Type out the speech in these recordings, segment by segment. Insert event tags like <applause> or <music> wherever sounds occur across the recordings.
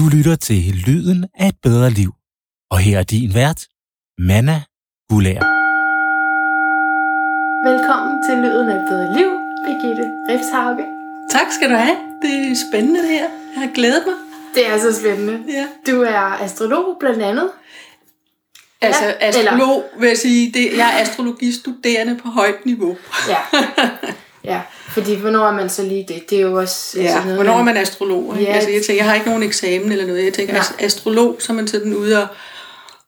Du lytter til Lyden af et bedre liv. Og her er din vært, Manna Gulær. Velkommen til Lyden af et bedre liv, Birgitte Rifshauge. Tak skal du have. Det er spændende det her. Jeg har glædet mig. Det er så spændende. Ja. Du er astrolog blandt andet. Altså Ja, astrolog, vil jeg sige, det, jeg er astrologistuderende på højt niveau. Ja. <laughs> ja, fordi hvornår er man så lige det? Det er jo også Ja, altså noget, hvornår er man astrolog? Ikke? Ja. Altså, jeg, tænker, jeg har ikke nogen eksamen eller noget. Jeg tænker, as- astrolog, så er man sådan ude og,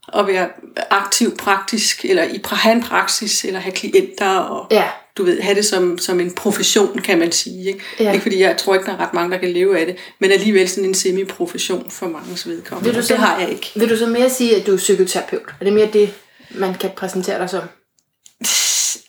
og være aktiv praktisk, eller i have en praksis, eller have klienter, og Ja, du ved, have det som, som en profession, kan man sige. Ikke? Ja. ikke fordi jeg tror ikke, der er ret mange, der kan leve af det, men alligevel sådan en semi-profession for mange vedkommende. Vil du så- Det har jeg ikke. vil du så mere sige, at du er psykoterapeut? Er det mere det, man kan præsentere dig som?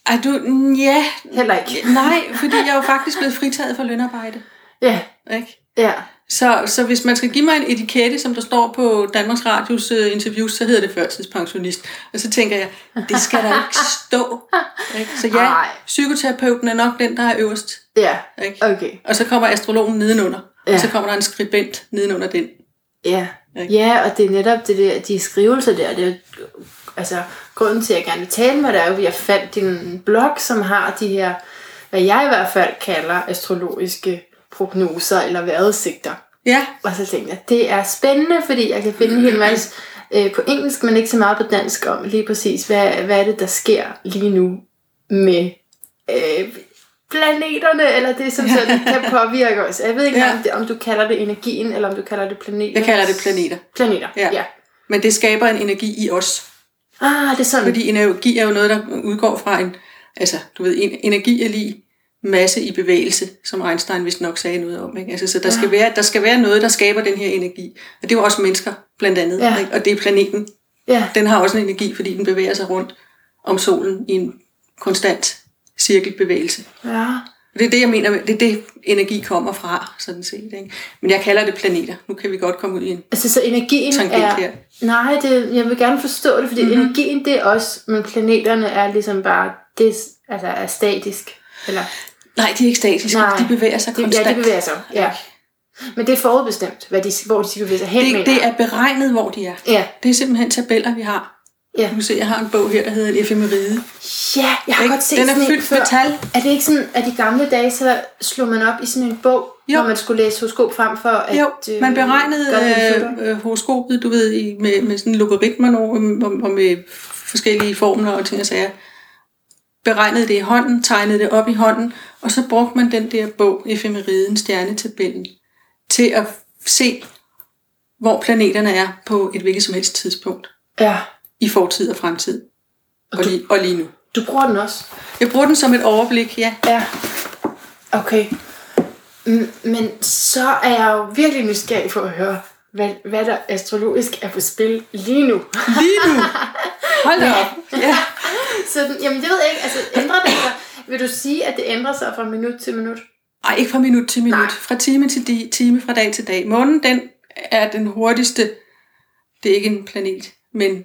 Ej, du, ja, Heller ikke. <laughs> nej, fordi jeg er jo faktisk blevet fritaget for lønarbejde. Ja, Ikke? ja, Så, så hvis man skal give mig en etikette, som der står på Danmarks Radios uh, interviews, så hedder det førtidspensionist. Og så tænker jeg, det skal der ikke stå. <laughs> Ikke? Så ja, Ej. psykoterapeuten er nok den, der er øverst. ja, Ikke? okay. Og så kommer astrologen nedenunder. Ja. Og så kommer der en skribent nedenunder den. Ja. Ikke? ja, og det er netop det der, de skrivelser der, det er, altså grunden til, at jeg gerne vil tale med dig, er jo, at jeg fandt din blog, som har de her, hvad jeg i hvert fald kalder astrologiske prognoser eller vejrudsigter. Ja, Og så tænkte jeg, det er spændende, fordi jeg kan finde en hel masse øh, på engelsk, men ikke så meget på dansk om lige præcis, hvad, hvad er det, der sker lige nu med øh, planeterne, eller det, som sådan kan påvirke os. Jeg ved ikke, Ja. om, det, om du kalder det energien, eller om du kalder det planeter. jeg kalder det planeter. Planeter, ja. Ja. ja. Men det skaber en energi i os. Ah, det er sådan. Fordi energi er jo noget, der udgår fra en, altså, du ved, en, energi er lige masse i bevægelse, som Einstein vist nok sagde noget om. Ikke? Altså, så der, skal være, der skal være noget, der skaber den her energi. Og det er jo også mennesker, blandt andet. Ja. Ikke? Og det er planeten. Ja, Den har også en energi, fordi den bevæger sig rundt om solen i en konstant cirkelbevægelse. ja. Det er det, jeg mener, med- det er det, energi kommer fra, sådan set. Ikke? Men jeg kalder det planeter. Nu kan vi godt komme ud i en... Altså, så energien er... her. Nej, det, jeg vil gerne forstå det, fordi mm-hmm. energien, det er også, men planeterne er ligesom bare, det altså, er statisk. Eller, Nej, de er ikke statiske. Nej. De bevæger sig konstant. ja, de bevæger sig, ja. Men det er forudbestemt, hvad de, hvor de skal bevæge sig hen, Det, mener det er beregnet, hvor de er. Ja, Det er simpelthen tabeller, vi har. Ja. Du kan se, jeg har en bog her, der hedder En efemeride. Ja, jeg har Ikke? godt set Den er sådan fyldt med tal. Er det ikke sådan, at i gamle dage, så slog man op i sådan en bog, Jo. hvor man skulle læse horoskop frem for at... Jo, øh, man beregnede øh, øh, horoskopet, du ved, i, med, med sådan logaritmer og, og, og med forskellige formler og ting og sager. Beregnede det i hånden, tegnede det op i hånden, og så brugte man den der bog, efemeriden, stjernetabellen, til at se, hvor planeterne er på et hvilket som helst tidspunkt. Ja, I fortid og fremtid. Og lige, og lige nu. du bruger den også. Jeg bruger den som et overblik, ja. Ja, okay. Men så er jeg jo virkelig nysgerrig for at høre, hvad, hvad der astrologisk er på spil lige nu. Lige nu. <laughs> Hold da op. Ja. så, jamen det ved jeg ikke, altså ændrer det sig? Vil du sige, at det ændrer sig fra minut til minut? Ej, ikke fra minut til minut. Nej. Fra time til di- time, fra dag til dag. Månen, den er den hurtigste. Det er ikke en planet, men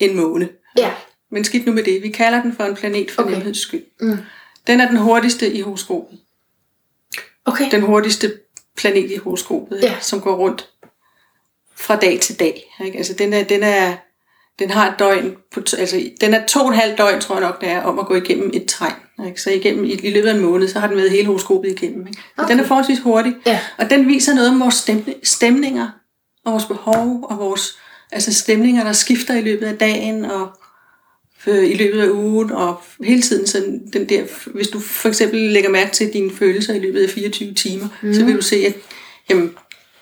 en måne. Ja. Men skidt nu med det. Vi kalder den for en planet for Okay. nemheds skyld. Mm. Den er den hurtigste i horoskopet. Okay. Den hurtigste planet i horoskopet, Ja. som går rundt fra dag til dag. Ikke? Altså, den, er, den, er, den har et døgn, på, altså, den er to og et halvt døgn, tror jeg nok, det er, om at gå igennem et tegn. Ikke? Så igennem, i, i løbet af en måned, så har den været hele horoskopet igennem. Ikke? Så Okay. den er forholdsvis hurtig. Ja. Og den viser noget om vores stemni- stemninger, og vores behov, og vores altså stemninger, der skifter i løbet af dagen, og øh, i løbet af ugen, og hele tiden sådan den der, hvis du for eksempel lægger mærke til dine følelser i løbet af 24 timer, mm. så vil du se, at jamen,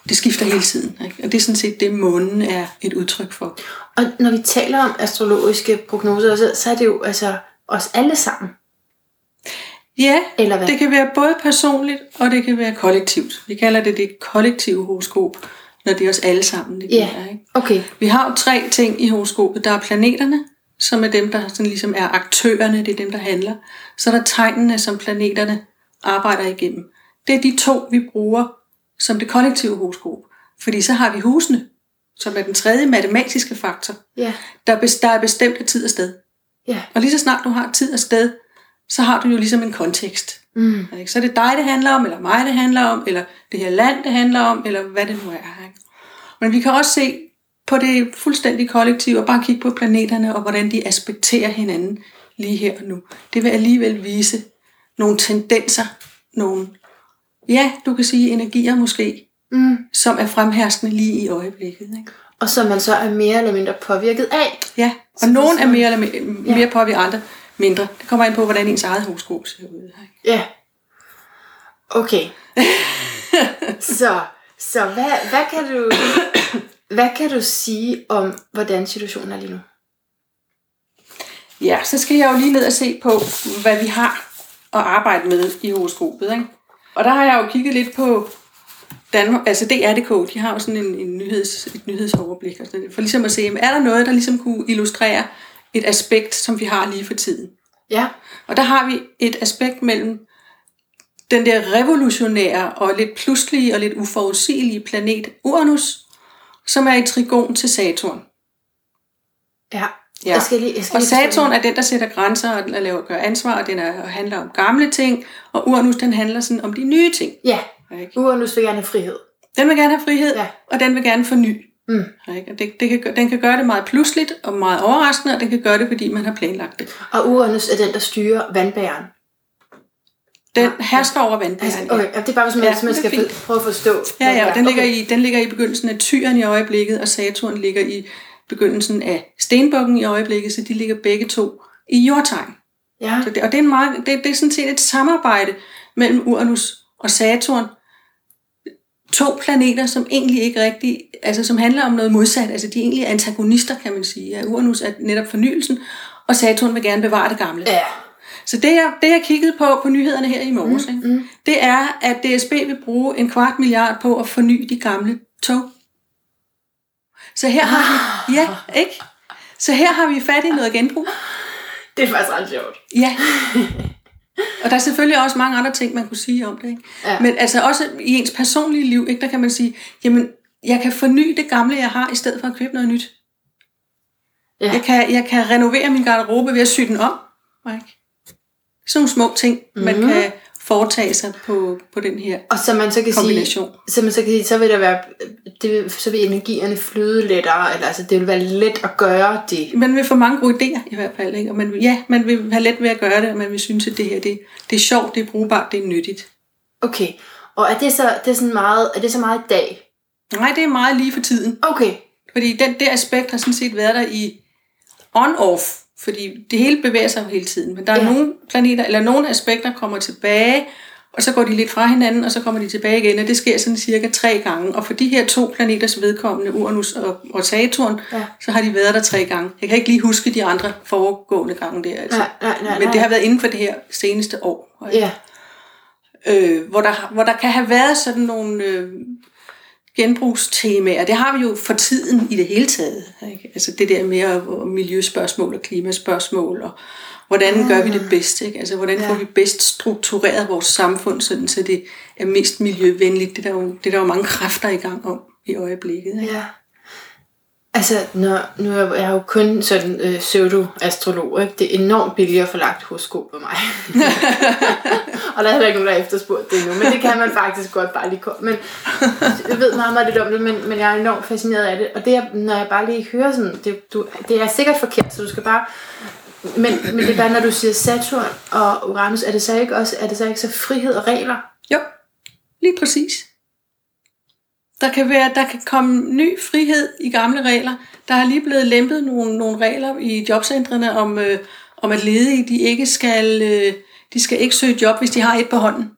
det skifter hele tiden. Ikke? Og det er sådan set det, månen er et udtryk for. Og når vi taler om astrologiske prognoser, så, så er det jo altså os alle sammen. Ja, Eller hvad? det kan være både personligt, og det kan være kollektivt. Vi kalder det det kollektive horoskop, når det er os alle sammen, det Ja. gælder, ikke? Okay. Vi har jo tre ting i horoskopet. Der er planeterne, som er dem, der sådan ligesom er aktørerne, det er dem, der handler. Så er der tegnene, som planeterne arbejder igennem. Det er de to, vi bruger som det kollektive horoskop. Fordi så har vi husene, som er den tredje matematiske faktor. Ja. Der er, der er bestemt af tid og sted. Ja. Og lige så snart du har tid og sted, så har du jo ligesom en kontekst. Mm. Ikke? Så er det dig, det handler om, eller mig, det handler om, eller det her land, det handler om, eller hvad det nu er. Ikke? Men vi kan også se på det fuldstændig kollektive, og bare kigge på planeterne, og hvordan de aspekterer hinanden lige her og nu. Det vil alligevel vise nogle tendenser, nogle, ja, du kan sige energier måske, Mm. som er fremherskende lige i øjeblikket. Ikke? Og som man så er mere eller mindre påvirket af. Ja, og Så nogen er mere eller mere, Ja. påvirket, andre mindre. Det kommer ind på, hvordan ens eget horoskop ser ud. Ikke? Ja. Okay. <laughs> så, så hvad, hvad, kan du, hvad kan du sige om, hvordan situationen er lige nu? Ja, så skal jeg jo lige ned og se på, hvad vi har at arbejde med i horoskopet. Ikke? Og der har jeg jo kigget lidt på Danmark, altså DRDK, de har jo sådan en, en nyheds, et nyhedsoverblik, og sådan, for ligesom at se, er der noget, der ligesom kunne illustrere et aspekt, som vi har lige for tiden. Ja. Og der har vi et aspekt mellem den der revolutionære og lidt pludselige og lidt uforudsigelige planet Uranus, som er i trigon til Saturn. Ja. Ja. Jeg skal lige, jeg skal Og Saturn er den, der sætter grænser og og laver, gør ansvar, og den er, og handler om gamle ting, og Uranus, den handler sådan om de nye ting. Ja. Ikke? Uranus vil gerne have frihed. Den vil gerne have frihed, Ja. og den vil gerne forny. Mm. Ikke? Og det, det kan, den kan gøre det meget pludseligt og meget overraskende, og den kan gøre det, fordi man har planlagt det. Og Uranus er den, der styrer vandbæren. Den hersker over vandbæren. Altså, okay, ja, det er bare, hvis man, Ja, man skal fint. prøve at forstå. Ja, ja, og den ligger, okay. i, den ligger i begyndelsen af tyren i øjeblikket, og Saturn ligger i begyndelsen af stenbukken i øjeblikket, så de ligger begge to i jordtegn. Ja. Så det, og det er, en meget, det, det er sådan set et samarbejde mellem Uranus og Saturn. To planeter, som egentlig ikke rigtig, altså som handler om noget modsat. Altså de er egentlig antagonister, kan man sige. Uranus er netop fornyelsen, og Saturn vil gerne bevare det gamle. Ja. Så det jeg, det, jeg kiggede på på nyhederne her i morges, mm, mm. det er, at DSB vil bruge en kvart milliard på at forny de gamle tog. Så her har vi, ja, ikke? Så her har vi fat i noget genbrug. Det er faktisk ret sjovt. Ja. <laughs> Og der er selvfølgelig også mange andre ting, man kunne sige om det. Ikke? Ja. Men altså også i ens personlige liv, ikke, der kan man sige, jamen, jeg kan forny det gamle, jeg har, i stedet for at købe noget nyt. Ja. Jeg, kan, jeg kan renovere min garderobe ved at sy den om. Ikke? Sådan nogle små ting, mm. man Mhm. kan foretage sig på, på den her Og så man så kan sige, kombination. så man så kan sige, så vil der være, det så vil energierne flyde lettere, eller altså det vil være let at gøre det. Man vil få mange gode idéer i hvert fald. Ikke? Og man, vil- ja, man vil have let ved at gøre det, og man vil synes, at det her det, det er sjovt, det er brugbart, det er nyttigt. Okay. Og er det så, det er sådan meget, er det så meget i dag? Nej, det er meget lige for tiden. Okay. Fordi den der aspekt har sådan set været der i on-off, fordi det hele bevæger sig jo hele tiden. Men der er Ja. nogle planeter, eller nogle aspekter kommer tilbage, og så går de lidt fra hinanden, og så kommer de tilbage igen, og det sker sådan cirka tre gange. Og for de her to planeters vedkommende, Uranus og, og Saturn, Ja. så har de været der tre gange. Jeg kan ikke lige huske de andre foregående gange der. Altså. Nej, nej, nej, Men det har været inden for det her seneste år. ikke? Ja. øh, hvor, der, hvor der kan have været sådan nogle øh, genbrugstemaer. Det har vi jo for tiden i det hele taget. Ikke? Altså det der med miljøspørgsmål og klimaspørgsmål, og hvordan gør vi det bedst? Ikke? Altså hvordan får Ja. vi bedst struktureret vores samfund, sådan, så det er mest miljøvenligt? Det er, der jo, det er der jo mange kræfter i gang om i øjeblikket. Ikke? Ja. Altså, når, nu er jeg, jo kun sådan øh, pseudo-astrolog, ikke? Det er enormt billigt at få lagt horoskop på mig. <laughs> og der er heller ikke nogen, der har efterspurgt det endnu, men det kan man faktisk godt bare lige komme. Men jeg ved meget, meget lidt om det, men, men jeg er enormt fascineret af det. Og det, er, når jeg bare lige hører sådan, det, du, det er sikkert forkert, så du skal bare... Men, men det er bare, når du siger Saturn og Uranus, er det så ikke også er det så ikke så frihed og regler? Jo, lige præcis. Der kan, være, der kan komme ny frihed i gamle regler. Der er lige blevet lempet nogle, nogle regler i jobcentrene om, øh, om at ledige de ikke skal, øh, de skal ikke søge job, hvis de har et på hånden.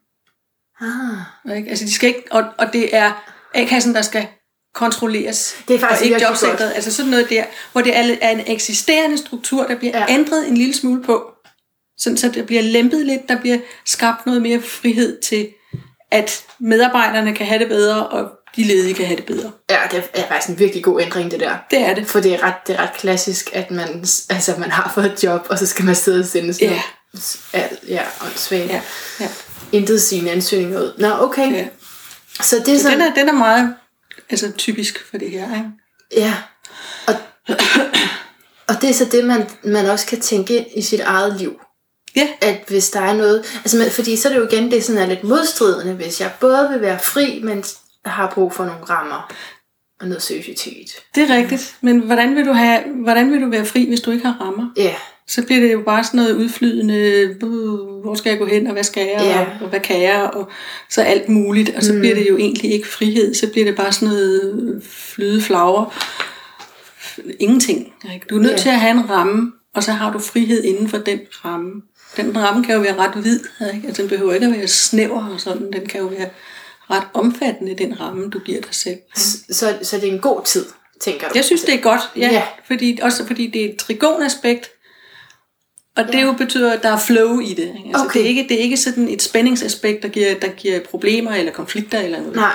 Ah. Ikke? Altså, de skal ikke, og, og det er A-kassen, der skal kontrolleres. Det er faktisk og ikke jobcentret. godt. Altså sådan noget der, hvor det er en eksisterende struktur, der bliver Ja. ændret en lille smule på. Sådan, så der bliver lempet lidt, der bliver skabt noget mere frihed til, at medarbejderne kan have det bedre, og de ledige kan have det bedre. Ja, det er faktisk en virkelig god ændring, det der. Det er det. For det er ret, det er ret klassisk, at man, altså, man har fået et job, og så skal man sidde og sende sådan Ja. noget, ja, åndssvagt. Ja, ja. Intet sine ansøgninger ud. Nå, okay. ja. Så det er Så sådan, den er, den er meget altså, typisk for det her. Ikke? ja. Og, og det er så det, man, man også kan tænke ind i sit eget liv. Ja, At hvis der er noget, altså man, fordi så er det jo igen, det sådan er lidt modstridende, hvis jeg både vil være fri, men har brug for nogle rammer. og noget seriøsitet. Det er rigtigt. Men hvordan vil, du have, hvordan vil du være fri, hvis du ikke har rammer? Ja, Så bliver det jo bare sådan noget udflydende, "Uh, hvor skal jeg gå hen, og hvad skal jeg, Ja. og, og hvad kan jeg, og så alt muligt. Og så bliver det jo egentlig ikke frihed, så bliver det bare sådan noget flyde flagre. Ingenting. Ikke? Du er nødt Ja. til at have en ramme, og så har du frihed inden for den ramme. Den ramme kan jo være ret vid, ikke? Altså, den behøver ikke at være snæver og sådan. Den kan jo være ret omfattende, den ramme, du giver dig selv. så, så, det er en god tid, tænker du? Jeg synes, det er godt, ja. Ja. Fordi, også fordi det er et trigonaspekt, og det jo betyder, at der er flow i det. Ikke? Altså, Okay. det, er ikke, det er ikke sådan et spændingsaspekt, der giver, der giver problemer eller konflikter eller noget. Nej,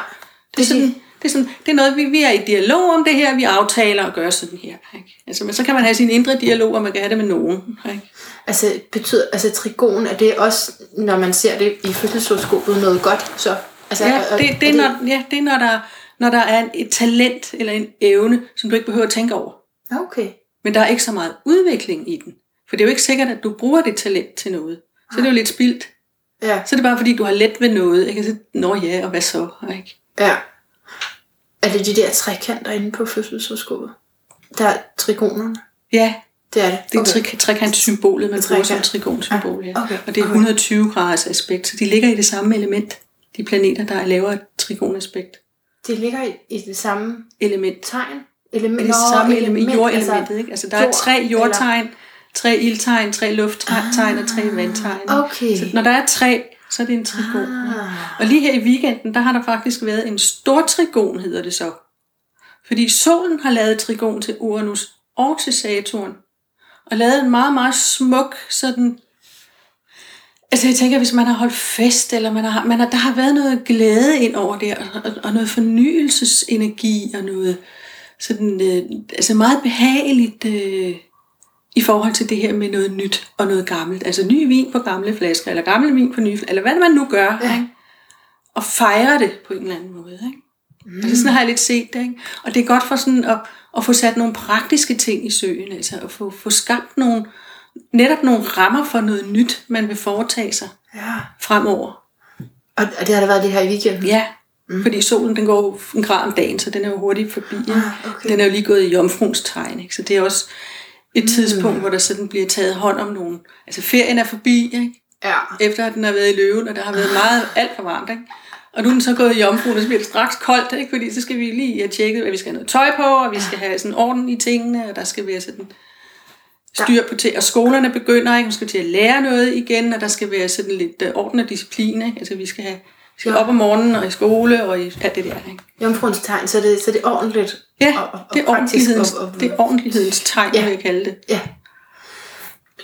det, er sådan, det, er sådan, det er noget, vi, vi er i dialog om det her, vi aftaler at gøre sådan her. Ikke? Altså, men så kan man have sin indre dialog, og man kan have det med nogen. Ikke? Altså, betyder, altså trigon, er det også, når man ser det i fødselshoroskopet, noget godt? Så, altså, Ja, er- det, det, er, er når, ja, det er, når der, når der er et talent eller en evne, som du ikke behøver at tænke over. Okay. Men der er ikke så meget udvikling i den. For det er jo ikke sikkert, at du bruger det talent til noget. Så det er jo lidt spildt. Ja, Så er det bare fordi, du har let ved noget. Ikke? Så, Nå ja, og hvad så? Ikke? ja. Er det de der trekanter inde på fødselshoroskopet? Der er trigonerne? Ja, Det er det. det er okay. tre, trekant-symbolet, man bruger som trigonsymbol. Ja. okay, Og det er 120 graders aspekt, så de ligger i det samme element. De planeter, der er lavere trigonaspekt. Det ligger i, i det samme Element. tegn? Element, Det er det samme element, jordelementet. Ikke? Altså, der er jord, tre jordtegn, tre ildtegn, tre lufttegn og tre vandtegn. Okay. Så når der er tre, så er det en trigon. Ah. Og lige her i weekenden, der har der faktisk været en stor trigon, hedder det så. Fordi solen har lavet trigon til Uranus og til Saturn. Og lavet en meget, meget smuk sådan... Altså jeg tænker, hvis man har holdt fest, eller man har, man har, der har været noget glæde ind over det, og, og, og noget fornyelsesenergi, og noget sådan, øh, altså meget behageligt øh, i forhold til det her med noget nyt og noget gammelt. Altså ny vin på gamle flasker, eller gammel vin på nye flasker, eller hvad man nu gør. Ja. Ikke? Og fejre det på en eller anden måde. Ikke? Mm. Altså sådan har jeg lidt set det. Ikke? Og det er godt for sådan at, at få sat nogle praktiske ting i søen. Altså at få, få skabt nogle, netop nogle rammer for noget nyt, man vil foretage sig Ja. fremover. Og, og det har der været det her i weekenden? Ja, mm. fordi solen den går en grad om dagen, så den er jo hurtigt forbi. Ah, okay. Den er jo lige gået i jomfruens tegn, ikke? så det er også et Mm. tidspunkt, hvor der sådan bliver taget hånd om nogen. Altså ferien er forbi, ikke? Ja. efter at den har været i løven, og der har været meget alt for varmt. Ikke? Og nu er den så gået i jomfruen, og så bliver det straks koldt, ikke? fordi så skal vi lige have tjekket, at vi skal have noget tøj på, og vi skal have sådan orden i tingene, og der skal være sådan styr på ting. Og skolerne begynder, ikke? man skal til at lære noget igen, og der skal være sådan lidt øh, orden og disciplin. Ikke? Altså vi skal have vi skal Ja. op om morgenen og i skole og i alt det der. Ikke? Jomfruens tegn, så er det, så er det ordentligt. Ja, og, og, det, er ordentlighedens, og, og, det er ordentlighedens tegn, Ja. vil jeg kalde det. Ja.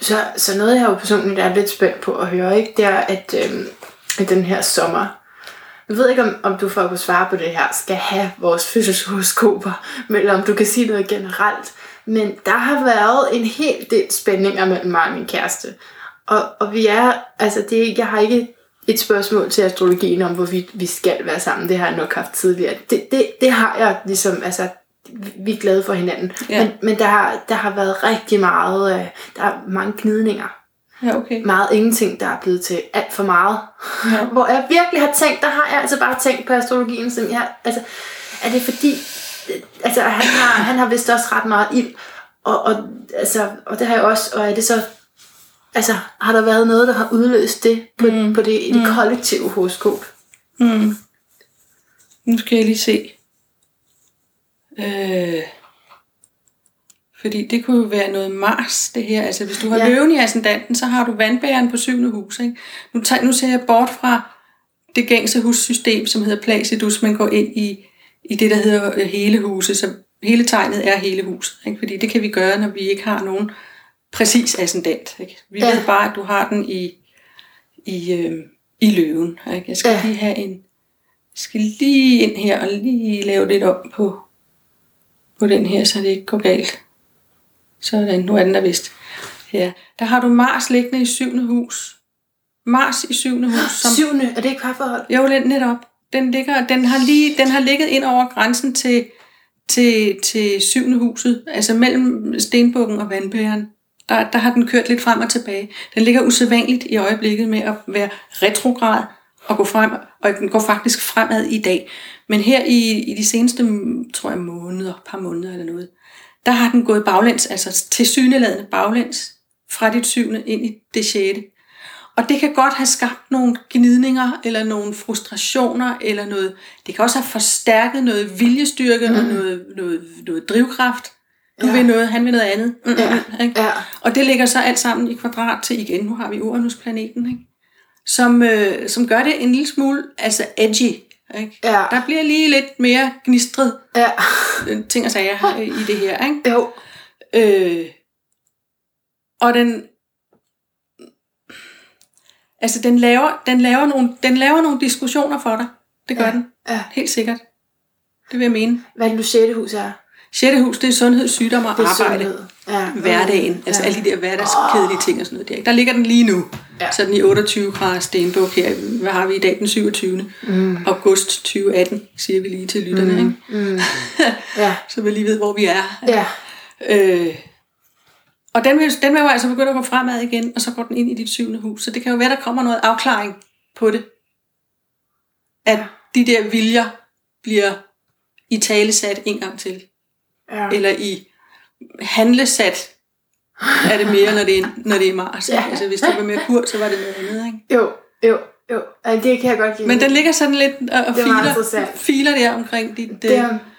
Så, så noget, jeg jo personligt er lidt spændt på at høre, ikke, det er, at, øhm, at den her sommer, jeg ved ikke, om, om du for at kunne svare på det her, skal have vores fødselshoroskoper, <laughs> eller om du kan sige noget generelt. Men der har været en hel del spændinger mellem mig og min kæreste. Og, og vi er, altså det, jeg har ikke et spørgsmål til astrologien om, hvorvidt vi skal være sammen. Det har jeg nok haft tidligere. Det, det, det har jeg ligesom, altså vi er glade for hinanden. Ja. Men, men der, har, der har været rigtig meget, øh, der er mange gnidninger. Ja, okay. Meget ingenting, der er blevet til alt for meget. Ja. Hvor jeg virkelig har tænkt, der har jeg altså bare tænkt på astrologien, som jeg, altså, er det fordi, altså han har, han har vist også ret meget ild, og, og, altså, og det har jeg også, og er det så, altså har der været noget, der har udløst det på, mm. på det, det kollektive horoskop? Mm. Nu skal jeg lige se. Øh, fordi det kunne jo være noget Mars, det her. Altså hvis du har Ja. løven i ascendanten, så har du vandbæren på syvende hus. Ikke? Nu, tager, nu ser jeg bort fra det gængse hussystem, som hedder Placidus, men går ind i, i det, der hedder øh, hele huset. Så hele tegnet er hele huset. Ikke? Fordi det kan vi gøre, når vi ikke har nogen præcis ascendant. Ikke? Vi Ja. ved bare, at du har den i, i, øh, i løven. Ikke? Jeg skal Ja. lige have en jeg skal lige ind her og lige lave lidt op på, på den her, så det ikke går galt. Sådan, nu er den der vist. Ja, der har du Mars liggende i syvende hus. Mars i syvende hus. Som, Syvende, er det ikke parforhold? jo, lidt netop. Den, ligger, den, har lige, den har ligget ind over grænsen til, til, til syvende huset, altså mellem stenbukken og vandbæren. Der, der har den kørt lidt frem og tilbage. Den ligger usædvanligt i øjeblikket med at være retrograd og gå frem, og den går faktisk fremad i dag. Men her i, i de seneste, tror jeg, måneder, par måneder eller noget, der har den gået baglæns, altså til syneladende baglæns, fra dit syvende ind i det sjette. Og det kan godt have skabt nogle gnidninger, eller nogle frustrationer, eller noget, det kan også have forstærket noget viljestyrke, mm. og noget, noget, noget drivkraft. Du Ja. vil noget, han vil noget andet. Mm, Ja, mm, ikke? ja. Og det ligger så alt sammen i kvadrat til igen. Nu har vi Uranus-planeten, ikke? Som, øh, som gør det en lille smule altså edgy. Ikke? Ja. Der bliver lige lidt mere gnistret Ja. øh, ting og sager øh, i det her. Ikke? Jo. Øh, og den, altså den laver, den, laver nogle, den laver nogle diskussioner for dig. Det gør Ja. den. Ja. Helt sikkert. Det vil jeg mene. Hvad er det nu sjette hus er? Sjette hus, det er sundhed, sygdom og arbejde. sundhed. Ja. Hverdagen. Altså Ja. alle de der hverdagskedelige ting og sådan noget der. Der ligger den lige nu. Ja. Så den i 28 grader stenbuk her. Hvad har vi i dag? Den 27. Mm. august 2018, siger vi lige til lytterne. Ikke? Mm. <laughs> Ja. Så vi lige ved, hvor vi er. Ja. Øh, og den vil, den vil jo altså begynde at gå fremad igen, og så går den ind i dit syvende hus. Så det kan jo være, der kommer noget afklaring på det. At de der viljer bliver i talesat en gang til. Ja. Eller i handlesat er det mere, når det er, når det er Mars. Ja. Altså, hvis det var mere kur, så var det noget andet. Ikke? Jo, jo, jo. Ja, det kan jeg godt give. Men den ligger sådan lidt og er filer, filer der omkring dit det, øh,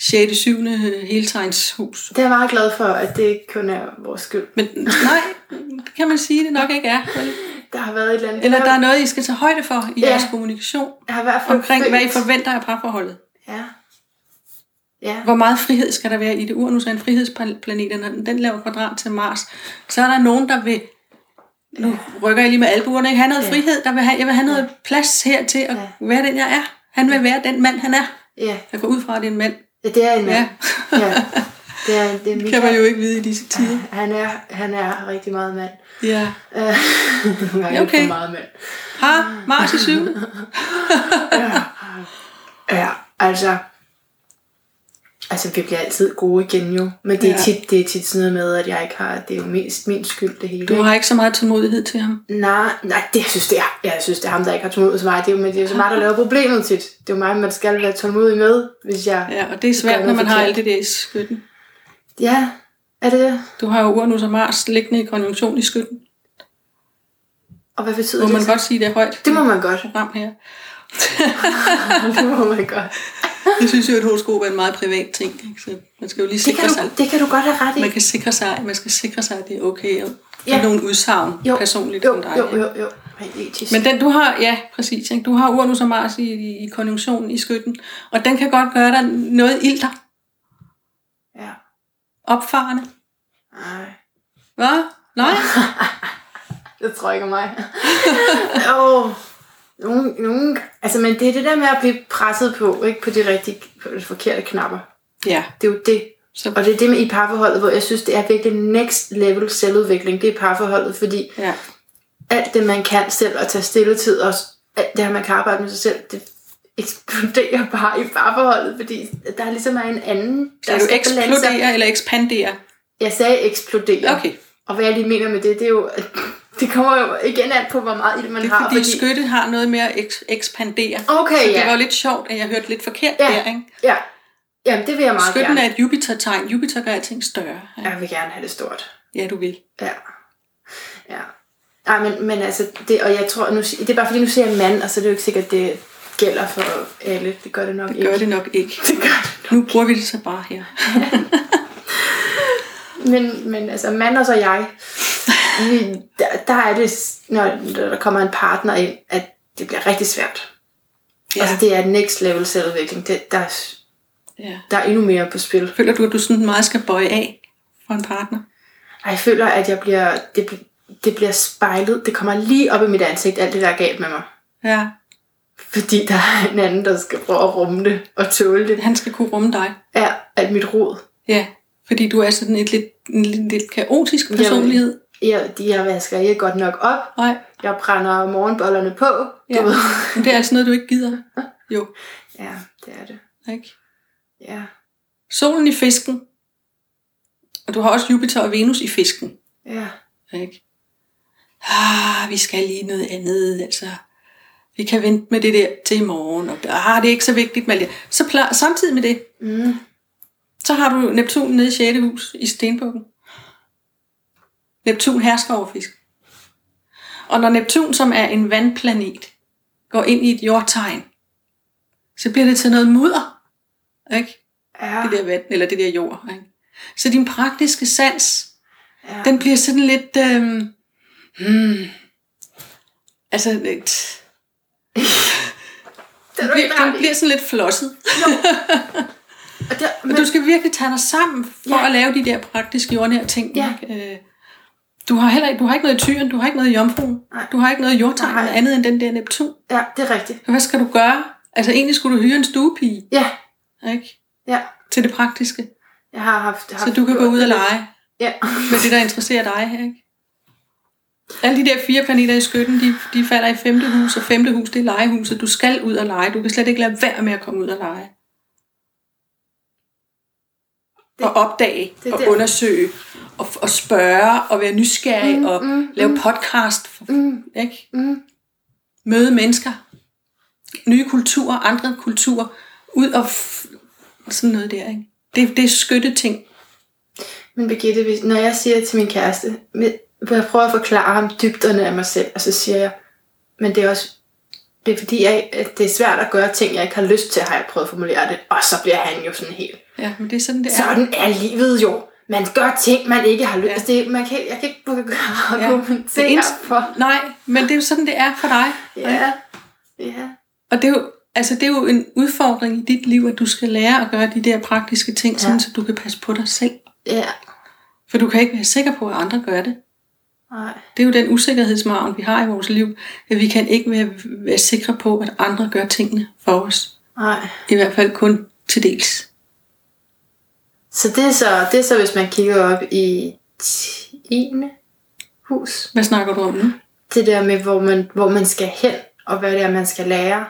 6. 7. heltegnshus. det er jeg meget glad for, at det ikke kun er vores skyld. Men nej, det kan man sige, det nok ikke er. Vel? <laughs> Der har været et eller andet. Eller der er noget, I skal tage højde for i Ja. jeres kommunikation. Jeg har i hvert fald Omkring, hvad I følt- forventer af parforholdet. Ja. Ja. Hvor meget frihed skal der være i det? Uranus er en frihedsplanet, og når den laver kvadrat til Mars. Så er der nogen, der vil... Nu rykker jeg lige med albuerne. Ikke? Have noget Ja. frihed. Der vil have, jeg vil have noget plads her til at Ja. være den, jeg er. Han vil være den mand, han er. Ja. Jeg går ud fra, at det er en mand. Ja, det er en mand. Ja. ja. Det er, det er <laughs> Det kan man jo ikke vide i disse tider. Han er, han er rigtig meget mand. Ja. Uh, nogle gange Okay. meget mand. Har Mars i syv. <laughs> Ja, altså... Altså, vi bliver altid gode igen jo. Men det er, Ja. tit, det er tit sådan noget med, at jeg ikke har... Det er jo mest min skyld, det hele. Du har ikke så meget tålmodighed til ham. Nej, nej, det jeg synes det er. Jeg synes, det er ham, der ikke har tålmodighed til mig. Det er jo, men det er jo så meget, der laver problemet tit. Det er jo mig, man skal være tålmodig med, hvis jeg... Ja, og det er svært, når man har alt det der i skytten. Ja, er det det? Du har jo Uranus og Mars liggende i konjunktion i skytten. Og hvad betyder Må det? man så? godt sige, det er højt. Det må man godt. program her. <laughs> det må man godt. Jeg synes jo, at horoskop er en meget privat ting. Ikke? Så man skal jo lige Det sikre kan, sig. du, det kan du godt have ret i. Man kan sikre sig, man skal sikre sig, at det er okay. Og Ja. nogle udsagn Jo, personligt jo, dig. jo, jo, jo. Etisk. Men den du har, ja, præcis. Ikke? Du har Uranus og Mars i, i, i konjunktionen i skytten. Og den kan godt gøre dig noget ilter. Ja. Opfarende. Nej. Hvad? Nej? <laughs> Det tror jeg ikke mig. <laughs> Åh, nogen, nogen, altså, men det er det der med at blive presset på, ikke på de rigtige, på de forkerte knapper. Ja. Det er jo det. Så, Og det er det med i parforholdet, hvor jeg synes, det er virkelig next level selvudvikling. Det er parforholdet, fordi ja. alt det, man kan selv og tage stilletid, og alt det her, man kan arbejde med sig selv, det eksploderer <laughs> bare i parforholdet, fordi der er ligesom er en anden, der Skal du skal blande sig. eksplodere eller ekspandere? Jeg sagde eksplodere. Okay. Og hvad jeg lige mener med det, det er jo, at det kommer jo igen an på, hvor meget ild man Det er har. fordi, fordi skytte har noget med at eks- ekspandere. Okay, så det ja. var jo lidt sjovt, at jeg hørte lidt forkert Ja. der, ikke? Ja, Jamen, det vil jeg meget Skytten gerne. er et Jupiter-tegn. Jupiter gør alting større. Ja, Jeg vil gerne have det stort. ja du vil. Ja. Ja. Ej, men, men altså, det, og jeg tror, nu, det er bare fordi, nu siger jeg mand, og så er det jo ikke sikkert, det gælder for alle. Det gør det nok Det ikke. gør det nok ikke. <laughs> Det gør det. Nu bruger vi det så bare her. <laughs> Men, men altså, mand og så jeg, der, der er det, når, der kommer en partner ind, at det bliver rigtig svært. Ja. Altså, det er next level selvudvikling. Det, der, er- ja. der er endnu mere på spil. Føler du, at du sådan meget skal bøje af for en partner? Og jeg føler, at jeg bliver, det, det bliver spejlet. Det kommer lige op i mit ansigt, alt det der er galt med mig. Ja. Fordi der er en anden, der skal prøve at rumme det og tåle det. Han skal kunne rumme dig. Er alt mit rod. Ja. Fordi du er sådan et lidt, en lidt, lidt kaotisk personlighed. Jeg, de jeg vasker ikke godt nok op. Nej. Jeg brænder morgenbollerne på. Du Ja. ved. Men det er altså noget, du ikke gider. <laughs> Jo. ja, det er det. Ikke? Ja. Solen i fisken. Og du har også Jupiter og Venus i fisken. Ja. Ikke? Ah, vi skal lige noget andet. Altså, Vi kan vente med det der til i morgen, og ah, det er ikke så vigtigt det. Så pla- samtidig med det, Mm. så har du Neptun nede i 6. hus i Stenbukken. Neptun hersker over fisk. Og når Neptun, som er en vandplanet, går ind i et jordtegn, så bliver det til noget mudder. Ikke? Ja. Det der vand, eller det der jord. Ikke? Så din praktiske sans, ja. den bliver sådan lidt... Øhm, hmm, altså, lidt, <laughs> er du den, bliver, den bliver sådan lidt flosset. <laughs> Og det, Men du skal virkelig tage dig sammen for Ja. at lave de der praktiske jordnære ting. Ja. Ikke? Du har heller ikke, du har ikke noget i tyren, du har ikke noget i jomfruen, Nej. du har ikke noget i jordtegn Nej. andet end den der Neptun. ja, det er rigtigt. Hvad skal du gøre? Altså egentlig skulle du hyre en stuepige, Ja, ikke? ja. Til det praktiske. Jeg har haft... haft Så du kan gå ud og lege Ja. med det, der interesserer dig, ikke? Alle de der fire planeter i skytten, de, de falder i femte hus, og femte hus, det er legehuset. Du skal ud og lege. Du kan slet ikke lade være med at komme ud og lege. Det- og opdage, det og derfor. undersøge, og, og spørge, og være nysgerrig, Mm, og mm, lave mm. podcast, Mm, ikke? mm. møde mennesker, nye kulturer, andre kulturer, ud og f- sådan noget der, ikke? Det, det er skytte ting. Men Birgitte, hvis, når jeg siger til min kæreste, jeg prøver at forklare ham dybderne af mig selv, og så siger jeg, men det er også, det er fordi, jeg, at det er svært at gøre ting, jeg ikke har lyst til, har jeg prøvet at formulere det, og så bliver han jo sådan helt. Ja, men det er sådan, det er. Sådan er livet jo. Man gør ting, man ikke har lyst Ja. til. Ja. Det, man kan, jeg kan ikke begynde at <laughs> Ja. argumentere Det er for. Nej, men det er jo sådan, det er for dig. Ja, ja. Og det er, jo, altså det er jo en udfordring i dit liv, at du skal lære at gøre de der praktiske ting, ja. sådan, Ja. så du kan passe på dig selv. Ja, For du kan ikke være sikker på, at andre gør det. nej. Det er jo den usikkerhedsmargen, vi har i vores liv, at vi kan ikke være, være sikre på, at andre gør tingene for os. Nej. I hvert fald kun til dels. Så det er så, det er så, hvis man kigger op i 10. hus. Hvad snakker du om nu? Det der med, hvor man, hvor man skal hen, og hvad det er, man skal lære.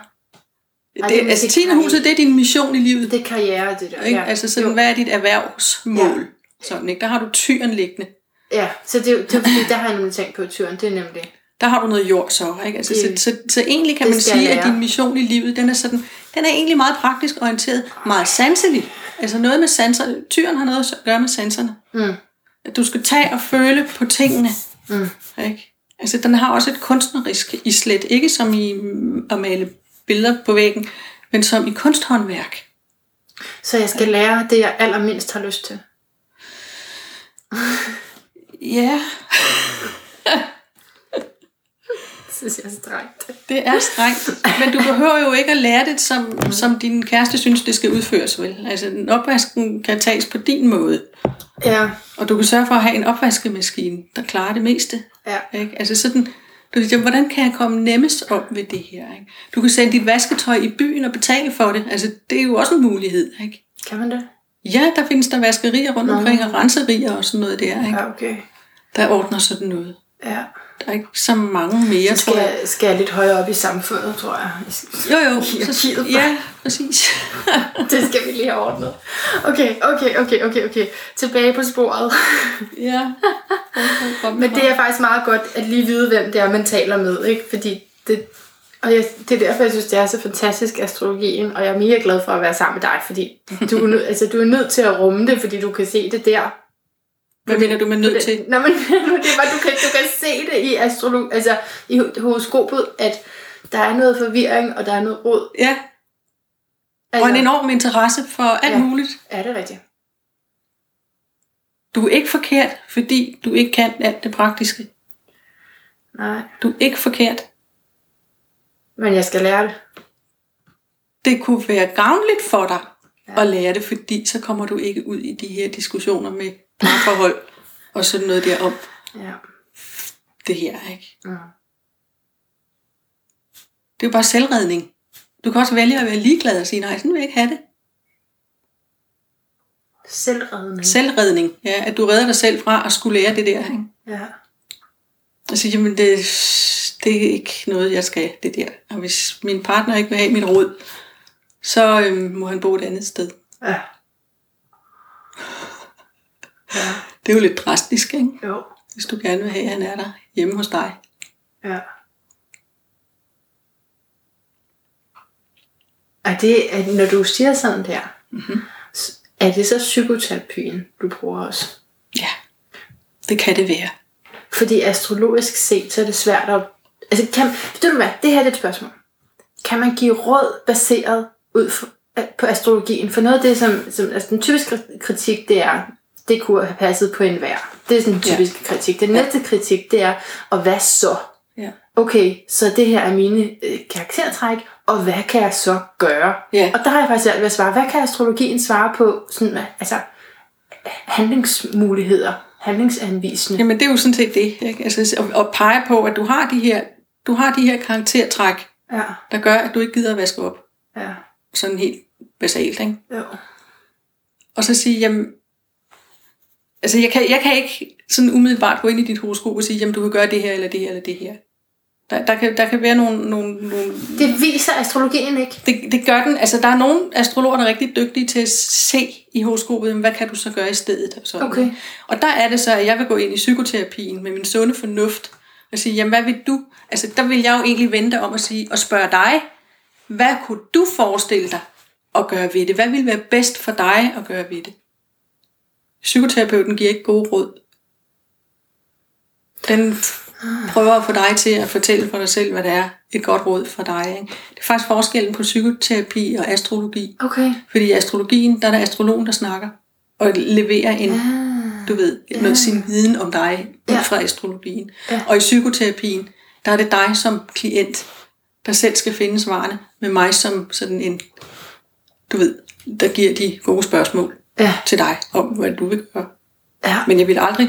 Det, det altså, måske tiende huset, det er din mission i livet. Det er karriere, det der. Ikke? Ja. Altså sådan, Jo. hvad er dit erhvervsmål? Sådan, ikke? Der har du tyren liggende. Ja, så det, det fordi, der har jeg nemlig tænkt på turen. Det er nemlig. Der har du noget jord så. Ikke? Altså, så, Det- så, så egentlig kan man sige, at din mission i livet, den er, sådan, den er egentlig meget praktisk orienteret, meget sanselig. Altså noget med sanser. Tyren har noget at gøre med sanserne. Mm. At du skal tage og føle på tingene. Mm. Ikke? Altså, den har også et kunstnerisk islet. Ikke som i mm, at male billeder på væggen, men som i kunsthåndværk. Så jeg skal lære det, jeg allermindst har lyst til. Ja, <laughs> synes jeg er strengt. det er strengt. Men du behøver jo ikke at lære det, som, som din kæreste synes, det skal udføres, vel? Altså, en opvasken kan tages på din måde. Ja, Og du kan sørge for at have en opvaskemaskine, der klarer det meste. ja. Ikke? Altså sådan, du siger, hvordan kan jeg komme nemmest om ved det her? Ikke? Du kan sende dit vasketøj i byen og betale for det. Altså, det er jo også en mulighed. Ikke? Kan man det? Ja, der findes der vaskerier rundt omkring, og renserier og sådan noget der, ikke? Ja, okay. der ordner sådan noget. Ja. Der er ikke så mange mere, Så tror skal jeg. jeg, skal jeg lidt højere op i samfundet, tror jeg. Jo, jo. Hierarkiet. ja, præcis. <laughs> Det skal vi lige have ordnet. Okay, okay, okay, okay, okay. Tilbage på sporet. <laughs> ja. <laughs> Men det er faktisk meget godt at lige vide, hvem det er, man taler med. Ikke? Fordi det, og jeg, det er derfor, jeg synes, det er så fantastisk astrologien. Og jeg er mega glad for at være sammen med dig, fordi du, er nød- altså, du er nødt til at rumme det, fordi du kan se det der. Hvad mener du med nødt til? <laughs> Nå, men <laughs> det var, du kan, du kan se det i astrolog, altså i horoskopet, at der er noget forvirring, og der er noget råd. Ja, Altså, og en enorm interesse for alt Ja. muligt. Er det rigtigt? Du er ikke forkert, fordi du ikke kan alt det praktiske. Nej. Du er ikke forkert. Men jeg skal lære det. Det kunne være gavnligt for dig Ja. ja. at lære det, fordi så kommer du ikke ud i de her diskussioner med parforhold og sådan noget der om Ja. det her. Ikke? Mm. Det er jo bare selvredning. Du kan også vælge at være ligeglad og sige, nej, sådan vil jeg ikke have det. Selvredning. Selvredning, ja, at du redder dig selv fra at skulle lære det der. Ikke? Ja. Sige, jamen det, det er ikke noget, jeg skal, det der. Og hvis min partner ikke vil have min råd, så øhm, må han bo et andet sted. Ja. Ja. Det er jo lidt drastisk, ikke? Jo. hvis du gerne vil have, at han er der hjemme hos dig. Ja. Og det, er, når du siger sådan der, mm-hmm. er det så psykoterapien, du bruger også? Ja, det kan det være. Fordi astrologisk set, så er det svært at... Altså, kan, ved du hvad, det her er et spørgsmål. Kan man give råd baseret ud for, på astrologien? For noget af det, som, som altså den typiske kritik, det er, det kunne have passet på en vær. Det er sådan en typisk ja. kritik. Den næste kritik, det er, og hvad så? Ja. Okay, så det her er mine øh, karaktertræk, og hvad kan jeg så gøre? Ja. Og der har jeg faktisk svært ved at svare. Hvad kan astrologien svare på? Sådan, altså, handlingsmuligheder, handlingsanvisende. Jamen det er jo sådan set det. Ikke? Altså, at, at pege på, at du har de her, du har de her karaktertræk, Ja, der gør, at du ikke gider at vaske op. ja, Sådan helt basalt. Ikke? jo. Og så sige, jamen, altså jeg kan, jeg kan ikke sådan umiddelbart gå ind i dit horoskop og sige, jamen du kan gøre det her, eller det her, eller det her. Der, der, kan, der kan være nogle, nogle, nogle Det viser astrologien ikke. det, det gør den. Altså, der er nogle astrologer, der er rigtig dygtige til at se i horoskopet, hvad kan du så gøre i stedet? Og, sådan. Okay. og der er det så, at jeg vil gå ind i psykoterapien med min sunde fornuft, og sige, jamen hvad vil du? Altså, der vil jeg jo egentlig vente om at sige, og spørge dig, hvad kunne du forestille dig at gøre ved det? Hvad vil være bedst for dig at gøre ved det? Psykoterapeuten giver ikke gode råd. Den prøver at få dig til at fortælle for dig selv, hvad det er et godt råd for dig. Ikke? Det er faktisk forskellen på psykoterapi og astrologi. Okay. Fordi i astrologien, der er der astrologen, der snakker og leverer en, Ah, du ved, noget sin viden om dig ud fra astrologien. Ja. Og i psykoterapien, der er det dig som klient, der selv skal finde svarene, med mig som sådan en, du ved, der giver de gode spørgsmål Ja, til dig om, hvad du vil gøre. ja, Men jeg vil aldrig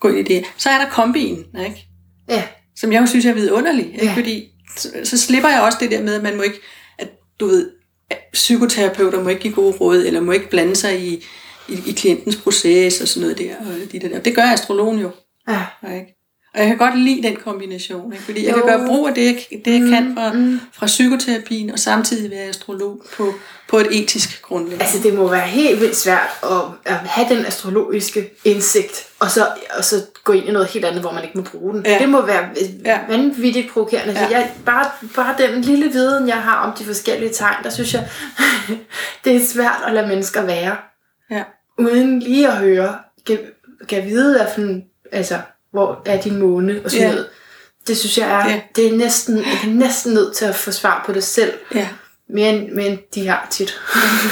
gå ind i det. Så er der kombien, ikke? ja, som jeg jo synes er vidunderlig. Ikke? Ja. Fordi så, så slipper jeg også det der med, at man må ikke, at du ved, at psykoterapeuter må ikke give gode råd, eller må ikke blande sig i, i, i klientens proces og sådan noget der. Og de der. Det gør astrologen jo. ja. Ikke? Og jeg kan godt lide den kombination, ikke? fordi jeg Jo. kan gøre brug af det, jeg, det, jeg kan fra, fra psykoterapien, og samtidig være astrolog på, på et etisk grundlag. Altså, det må være helt vildt svært at, at have den astrologiske indsigt, og så, og så gå ind i noget helt andet, hvor man ikke må bruge den. Ja. Det må være Ja. vanvittigt provokerende. Ja. Ja. Jeg, bare, bare den lille viden, jeg har om de forskellige tegn, der synes jeg, <laughs> det er svært at lade mennesker være, Ja. uden lige at høre, kan, kan vide, hvad for altså, hvor er din måne, og sådan Ja. noget. Det synes jeg er, Ja. det er næsten, jeg er næsten nødt til at få svar på det selv, ja. mere end, mere end de har tit.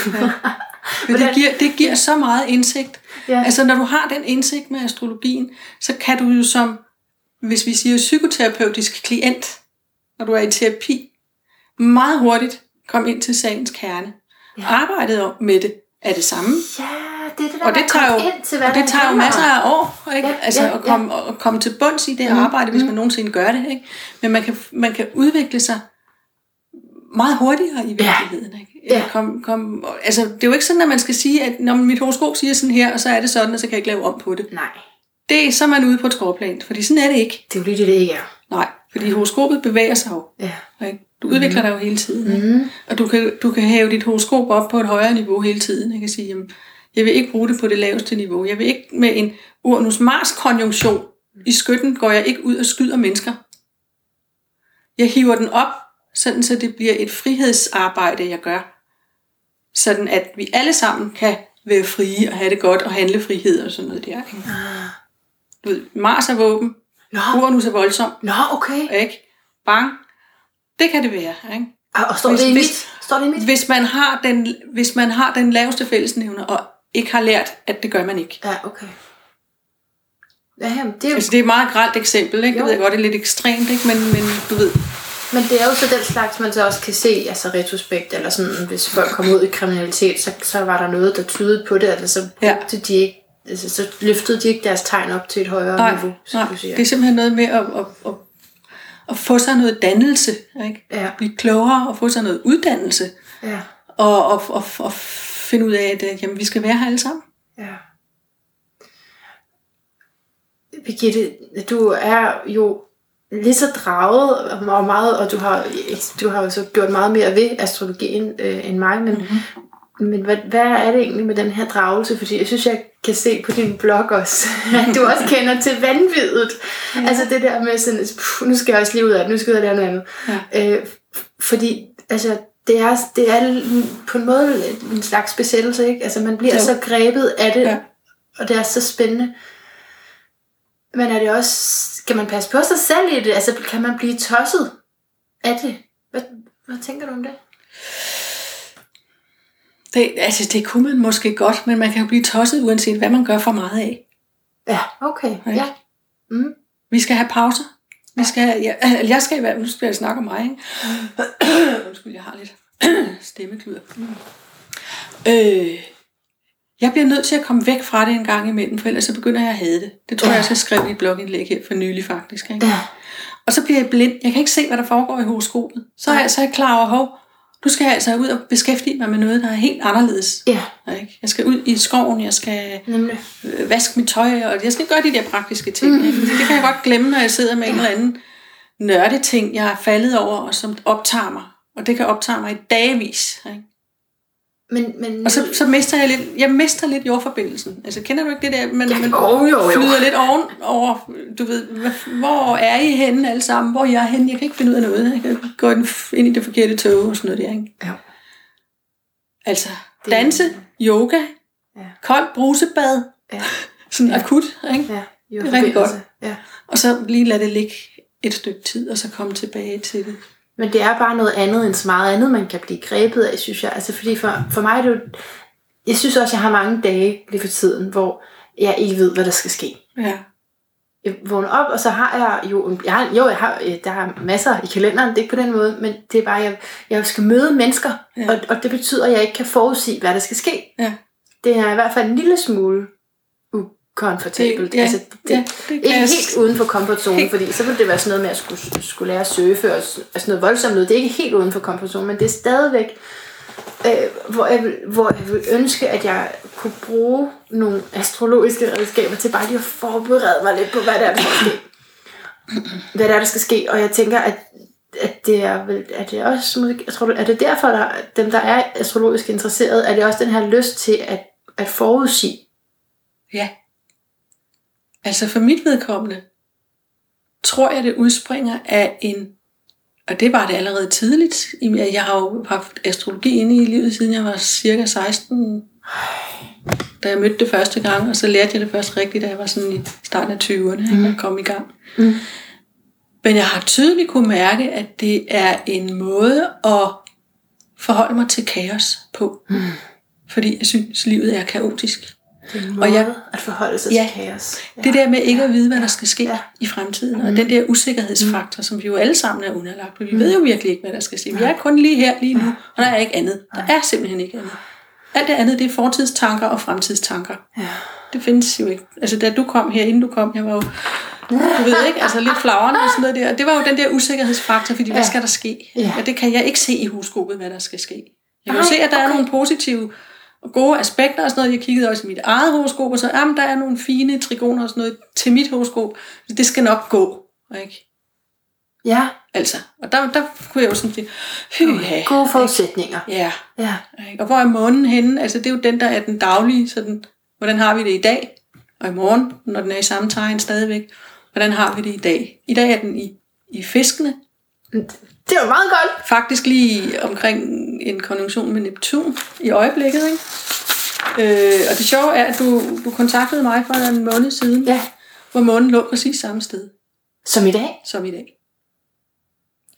<laughs> Men det giver, det giver så meget indsigt. Ja. Altså, når du har den indsigt med astrologien, så kan du jo som, hvis vi siger psykoterapeutisk klient, når du er i terapi, meget hurtigt komme ind til sagens kerne. Ja. Arbejdet med det er det samme. Ja, det er det der Og det tager jo, ind til, hvad og det tager jo masser af år, ikke? Ja, altså ja, at, komme, at komme til bunds i det arbejde, hvis man nogensinde gør det. Ikke? Men man kan, man kan udvikle sig meget hurtigere i virkeligheden. Ikke? Ja. Kom, kom, altså, det er jo ikke sådan, at man skal sige, at når mit horoskop siger sådan her, og så er det sådan, og så kan jeg ikke lave om på det. Nej, Det er så er man ude på et skråplan, fordi sådan er det ikke. det er jo lige det, det ikke er. Nej, fordi horoskopet bevæger sig jo. Ja. Ikke? Du udvikler dig jo hele tiden. Ikke? Og du kan, du kan have dit horoskop op på et højere niveau hele tiden. Jeg kan sige, jamen, jeg vil ikke bruge det på det laveste niveau. Jeg vil ikke med en Uranus-Mars-konjunktion i skytten, går jeg ikke ud og skyder mennesker. Jeg hiver den op, sådan så det bliver et frihedsarbejde, jeg gør. Sådan at vi alle sammen kan være frie og have det godt og handle frihed og sådan noget der. Ikke? Du ved, Mars er våben, Nå, Uranus er voldsom, nå okay. ikke? Bang. Det kan det være, ikke? Og, og står, Hvis- det i mit? står det i mit? Hvis man har den, hvis man har den laveste fællesnævner, og ikke har lært, at det gør man ikke. Ja, okay. Ja, jamen, det er jo, Altså, det er et meget grelt eksempel, ikke? Jo. Jeg ved godt, det er lidt ekstremt, ikke? Men, men du ved, men det er jo så den slags, man så også kan se, altså retrospekt, eller sådan, hvis folk kommer ud i kriminalitet, så, så var der noget, der tydede på det, eller så Ja. brugte de ikke, altså, så løftede de ikke deres tegn op til et højere nej, niveau, som nej, du siger. det er simpelthen noget med at, at, at, at få sig noget dannelse, ikke? Ja, Blive klogere og få sig noget uddannelse, ja, og, og, og, og finde ud af, at øh, jamen, vi skal være her alle sammen. ja. Birgitte, du er jo lige så draget og meget, og du har, du har jo så gjort meget mere ved astrologien øh, end mig, men, mm-hmm. men hvad, hvad er det egentlig med den her dragelse? Fordi jeg synes, jeg kan se på din blog også, <laughs> at du også kender til vanvittigt. Ja. Altså det der med sådan, nu skal jeg også lige ud af det, nu skal jeg ud af det andet. Ja. Øh, fordi, altså, det er, det er på en måde en slags besættelse, ikke? Altså man bliver Jo. så grebet af det, Ja. og det er så spændende. Men er det også, skal man passe på sig selv i det? Altså kan man blive tosset af det? Hvad, hvad tænker du om det? Det, altså, det kunne man måske godt, men man kan jo blive tosset, uanset hvad man gør for meget af. Ja, okay. Ja. Ja. Mm. Vi skal have pauser. Vi skal ja, <laughs> jeg skal i hvert fald, nu skal jeg snakke om mig, ikke? <clears throat> Undskyld, jeg har lidt <clears throat> stemmekluder. Øh, jeg bliver nødt til at komme væk fra det en gang imellem, for ellers så begynder jeg at hade det. Det tror Ja. jeg også, jeg skrev i et blogindlæg her for nylig faktisk. Ikke? Ja. Og så bliver jeg blind. Jeg kan ikke se, hvad der foregår i horoskopet. Så er jeg, så er jeg klar over, hov, nu skal jeg altså ud og beskæftige mig med noget, der er helt anderledes. Ja, Ikke? Jeg skal ud i skoven, jeg skal nemlig. øh, vaske mit tøj, og jeg skal gøre de der praktiske ting. Ikke? Fordi det kan jeg godt glemme, når jeg sidder med en eller anden nørdeting, jeg er faldet over, og som optager mig. Og det kan optage mig i dagevis. Ikke? Men, men, Og så, så mister jeg lidt, jeg mister lidt jordforbindelsen. Altså, kender du ikke det der, man, Ja, man jo, jo, jo. flyder lidt oven over, du ved, hvor er I henne alle sammen? Hvor er jeg henne? Jeg kan ikke finde ud af noget. Jeg kan gå ind i det forkerte tog og sådan noget der, ikke? Ja. Altså, Det- danse, yoga, Ja. koldt brusebad, Ja, <laughs> sådan akut, ikke? ja. Jo, Det er rigtig godt. Ja. Og så lige lade det ligge et stykke tid, og så komme tilbage til det. Men det er bare noget andet end så meget andet, man kan blive grebet af, synes jeg. Altså fordi for, for mig det jo... Jeg synes også, jeg har mange dage lige for tiden, hvor jeg ikke ved, hvad der skal ske. Ja. Jeg vågner op, og så har jeg jo... Jeg har, jo, jeg har, øh, der er masser i kalenderen, det er ikke på den måde, men det er bare, jeg, jeg skal møde mennesker, ja. og, og det betyder, at jeg ikke kan forudsige, hvad der skal ske. Ja. Det er i hvert fald en lille smule ukomfortabelt. Det- ja, altså, det, ja, det ikke helt uden for komfortzonen, fordi så ville det være sådan noget med at skulle, skulle lære at surfe og s- sådan noget voldsomt noget. Det er ikke helt uden for komfortzonen, men det er stadigvæk, øh, hvor, jeg vil, hvor jeg vil ønske, at jeg kunne bruge nogle astrologiske redskaber til bare lige at forberede mig lidt på, hvad der er, der skal ske. Hvad der er, der skal ske. Og jeg tænker, at at det er vel, er det også, jeg tror, er det derfor, der, dem der er astrologisk interesseret, er det også den her lyst til at, at forudsige? Ja. Altså for mit vedkommende, tror jeg, det udspringer af en, og det var det allerede tidligt. Jeg har jo haft astrologi inde i livet, siden jeg var cirka 16, da jeg mødte det første gang, og så lærte jeg det først rigtigt, da jeg var sådan i starten af 20'erne, mm. jeg kom i gang. Mm. Men jeg har tydeligt kunne mærke, at det er en måde at forholde mig til kaos på. Mm. Fordi jeg synes, livet er kaotisk. Er Og jeg- at forholde sig Ja. til kaos. Ja. Det der med ikke at vide, hvad der skal ske Ja. i fremtiden, og den der usikkerhedsfaktor, som vi jo alle sammen er underlagt, vi ved jo virkelig ikke, hvad der skal ske. Vi er kun lige her, lige nu, og der er ikke andet. Der er simpelthen ikke andet. Alt det andet, det er fortidstanker og fremtidstanker. Ja. Det findes jo ikke. Altså, da du kom her, inden du kom, jeg var jo, du ved ikke, altså lidt flagrende og sådan noget der. Det var jo den der usikkerhedsfaktor, fordi hvad Ja. skal der ske? Ja. Og det kan jeg ikke se i horoskopet, hvad der skal ske. Jeg kan jo se, at der er okay. nogle positive og gode aspekter og sådan noget. Jeg kiggede også i mit eget horoskop, og så, jamen, der er nogle fine trigoner og sådan noget til mit horoskop. Det skal nok gå, ikke? ja. Altså, og der, der kunne jeg jo sådan sige, ja, Gode forudsætninger. ja, Ja. ikke? Og hvor er månen henne? Altså, det er jo den, der er den daglige, sådan, hvordan har vi det i dag? Og i morgen, når den er i samme tegn stadigvæk, hvordan har vi det i dag? I dag er den i, i fiskene, Det var meget godt. faktisk lige omkring en konjunktion med Neptun i øjeblikket, ikke? Øh, og det sjove er, at du, du kontaktede mig for en måned siden, Ja. hvor månen lå præcis samme sted Som i dag. som i dag.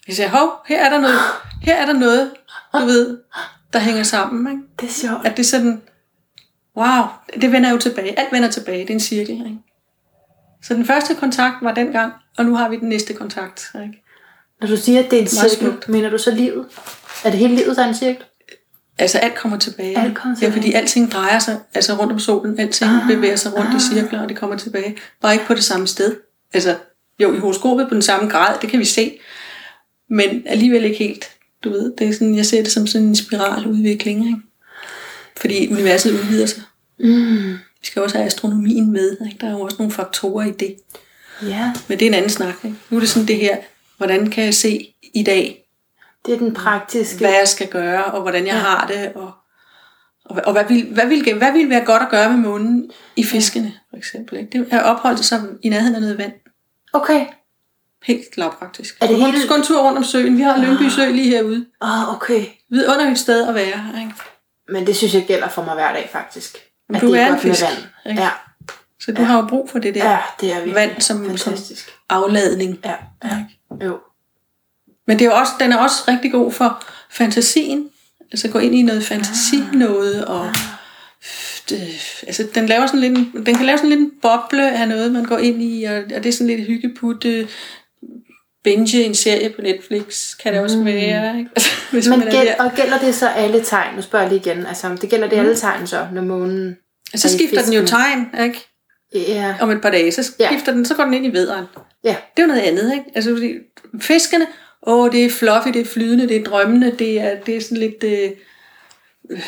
Jeg sagde, hov, her er der noget, her er der noget du ved, der hænger sammen. Ikke? Det er sjovt. At det er sådan, wow, det vender jo tilbage. Alt vender tilbage, det er en cirkel. Ikke? Så den første kontakt var dengang, og nu har vi den næste kontakt. Ikke? Når du siger, at det er en cirkel, mener du så livet? Er det hele livet, der er en cirkel? Altså alt kommer tilbage. Alt kommer Ja, tilbage. fordi alting drejer sig altså rundt om solen. Alting ah, bevæger sig rundt ah. i cirkler, og det kommer tilbage. Bare ikke på det samme sted. Altså, jo, i horoskopet på den samme grad, det kan vi se. Men alligevel ikke helt. Du ved, det er sådan, jeg ser det som sådan en spiraludvikling. Ikke? Fordi universet udvider sig. Mm. Vi skal også have astronomien med. Ikke? Der er jo også nogle faktorer i det. Ja, Men det er en anden snak. Ikke? Nu er det sådan det her, hvordan kan jeg se i dag, det er den praktiske. hvad jeg skal gøre, og hvordan jeg ja. har det, og, og, og hvad, vil, hvad, vil, hvad vil være godt at gøre med månen i fiskene, for eksempel. Ikke? Det er at opholde sig i nærheden af noget vand. Okay. Helt lavpraktisk. Er det hele- Gå en tur rundt om søen. Vi har Lyngby Sø lige herude. Oh, okay. Vidunderligt sted at være. Ikke? Men det synes jeg gælder for mig hver dag, faktisk. Men At du det er en godt med fisk, vand. ikke? Ja, Så du har jo brug for det der ja, det er vand som, som fantastisk. afladning. Ja, ja. Jo. Men det er jo også, den er også rigtig god for fantasien. Altså gå ind i noget fantasi noget, og det, altså den laver sådan lidt, en- den kan lave sådan lidt en boble af noget, man går ind i, og, og det er sådan lidt hyggeputte, binge en serie på Netflix, kan det også være, ikke? Altså, <laughs> hvis Men man gæld, og gælder det så alle tegn? Nu spørger jeg lige igen. Altså, det gælder det alle tegn så, når månen... Så er skifter den jo tegn, ikke? Ja, Om et par dage, så skifter den, så går den ind i vederen. Ja. Det er jo noget andet, ikke? Altså, fordi fiskene, åh, det er fluffy, det er flydende, det er drømmende, det er, det er sådan lidt øh,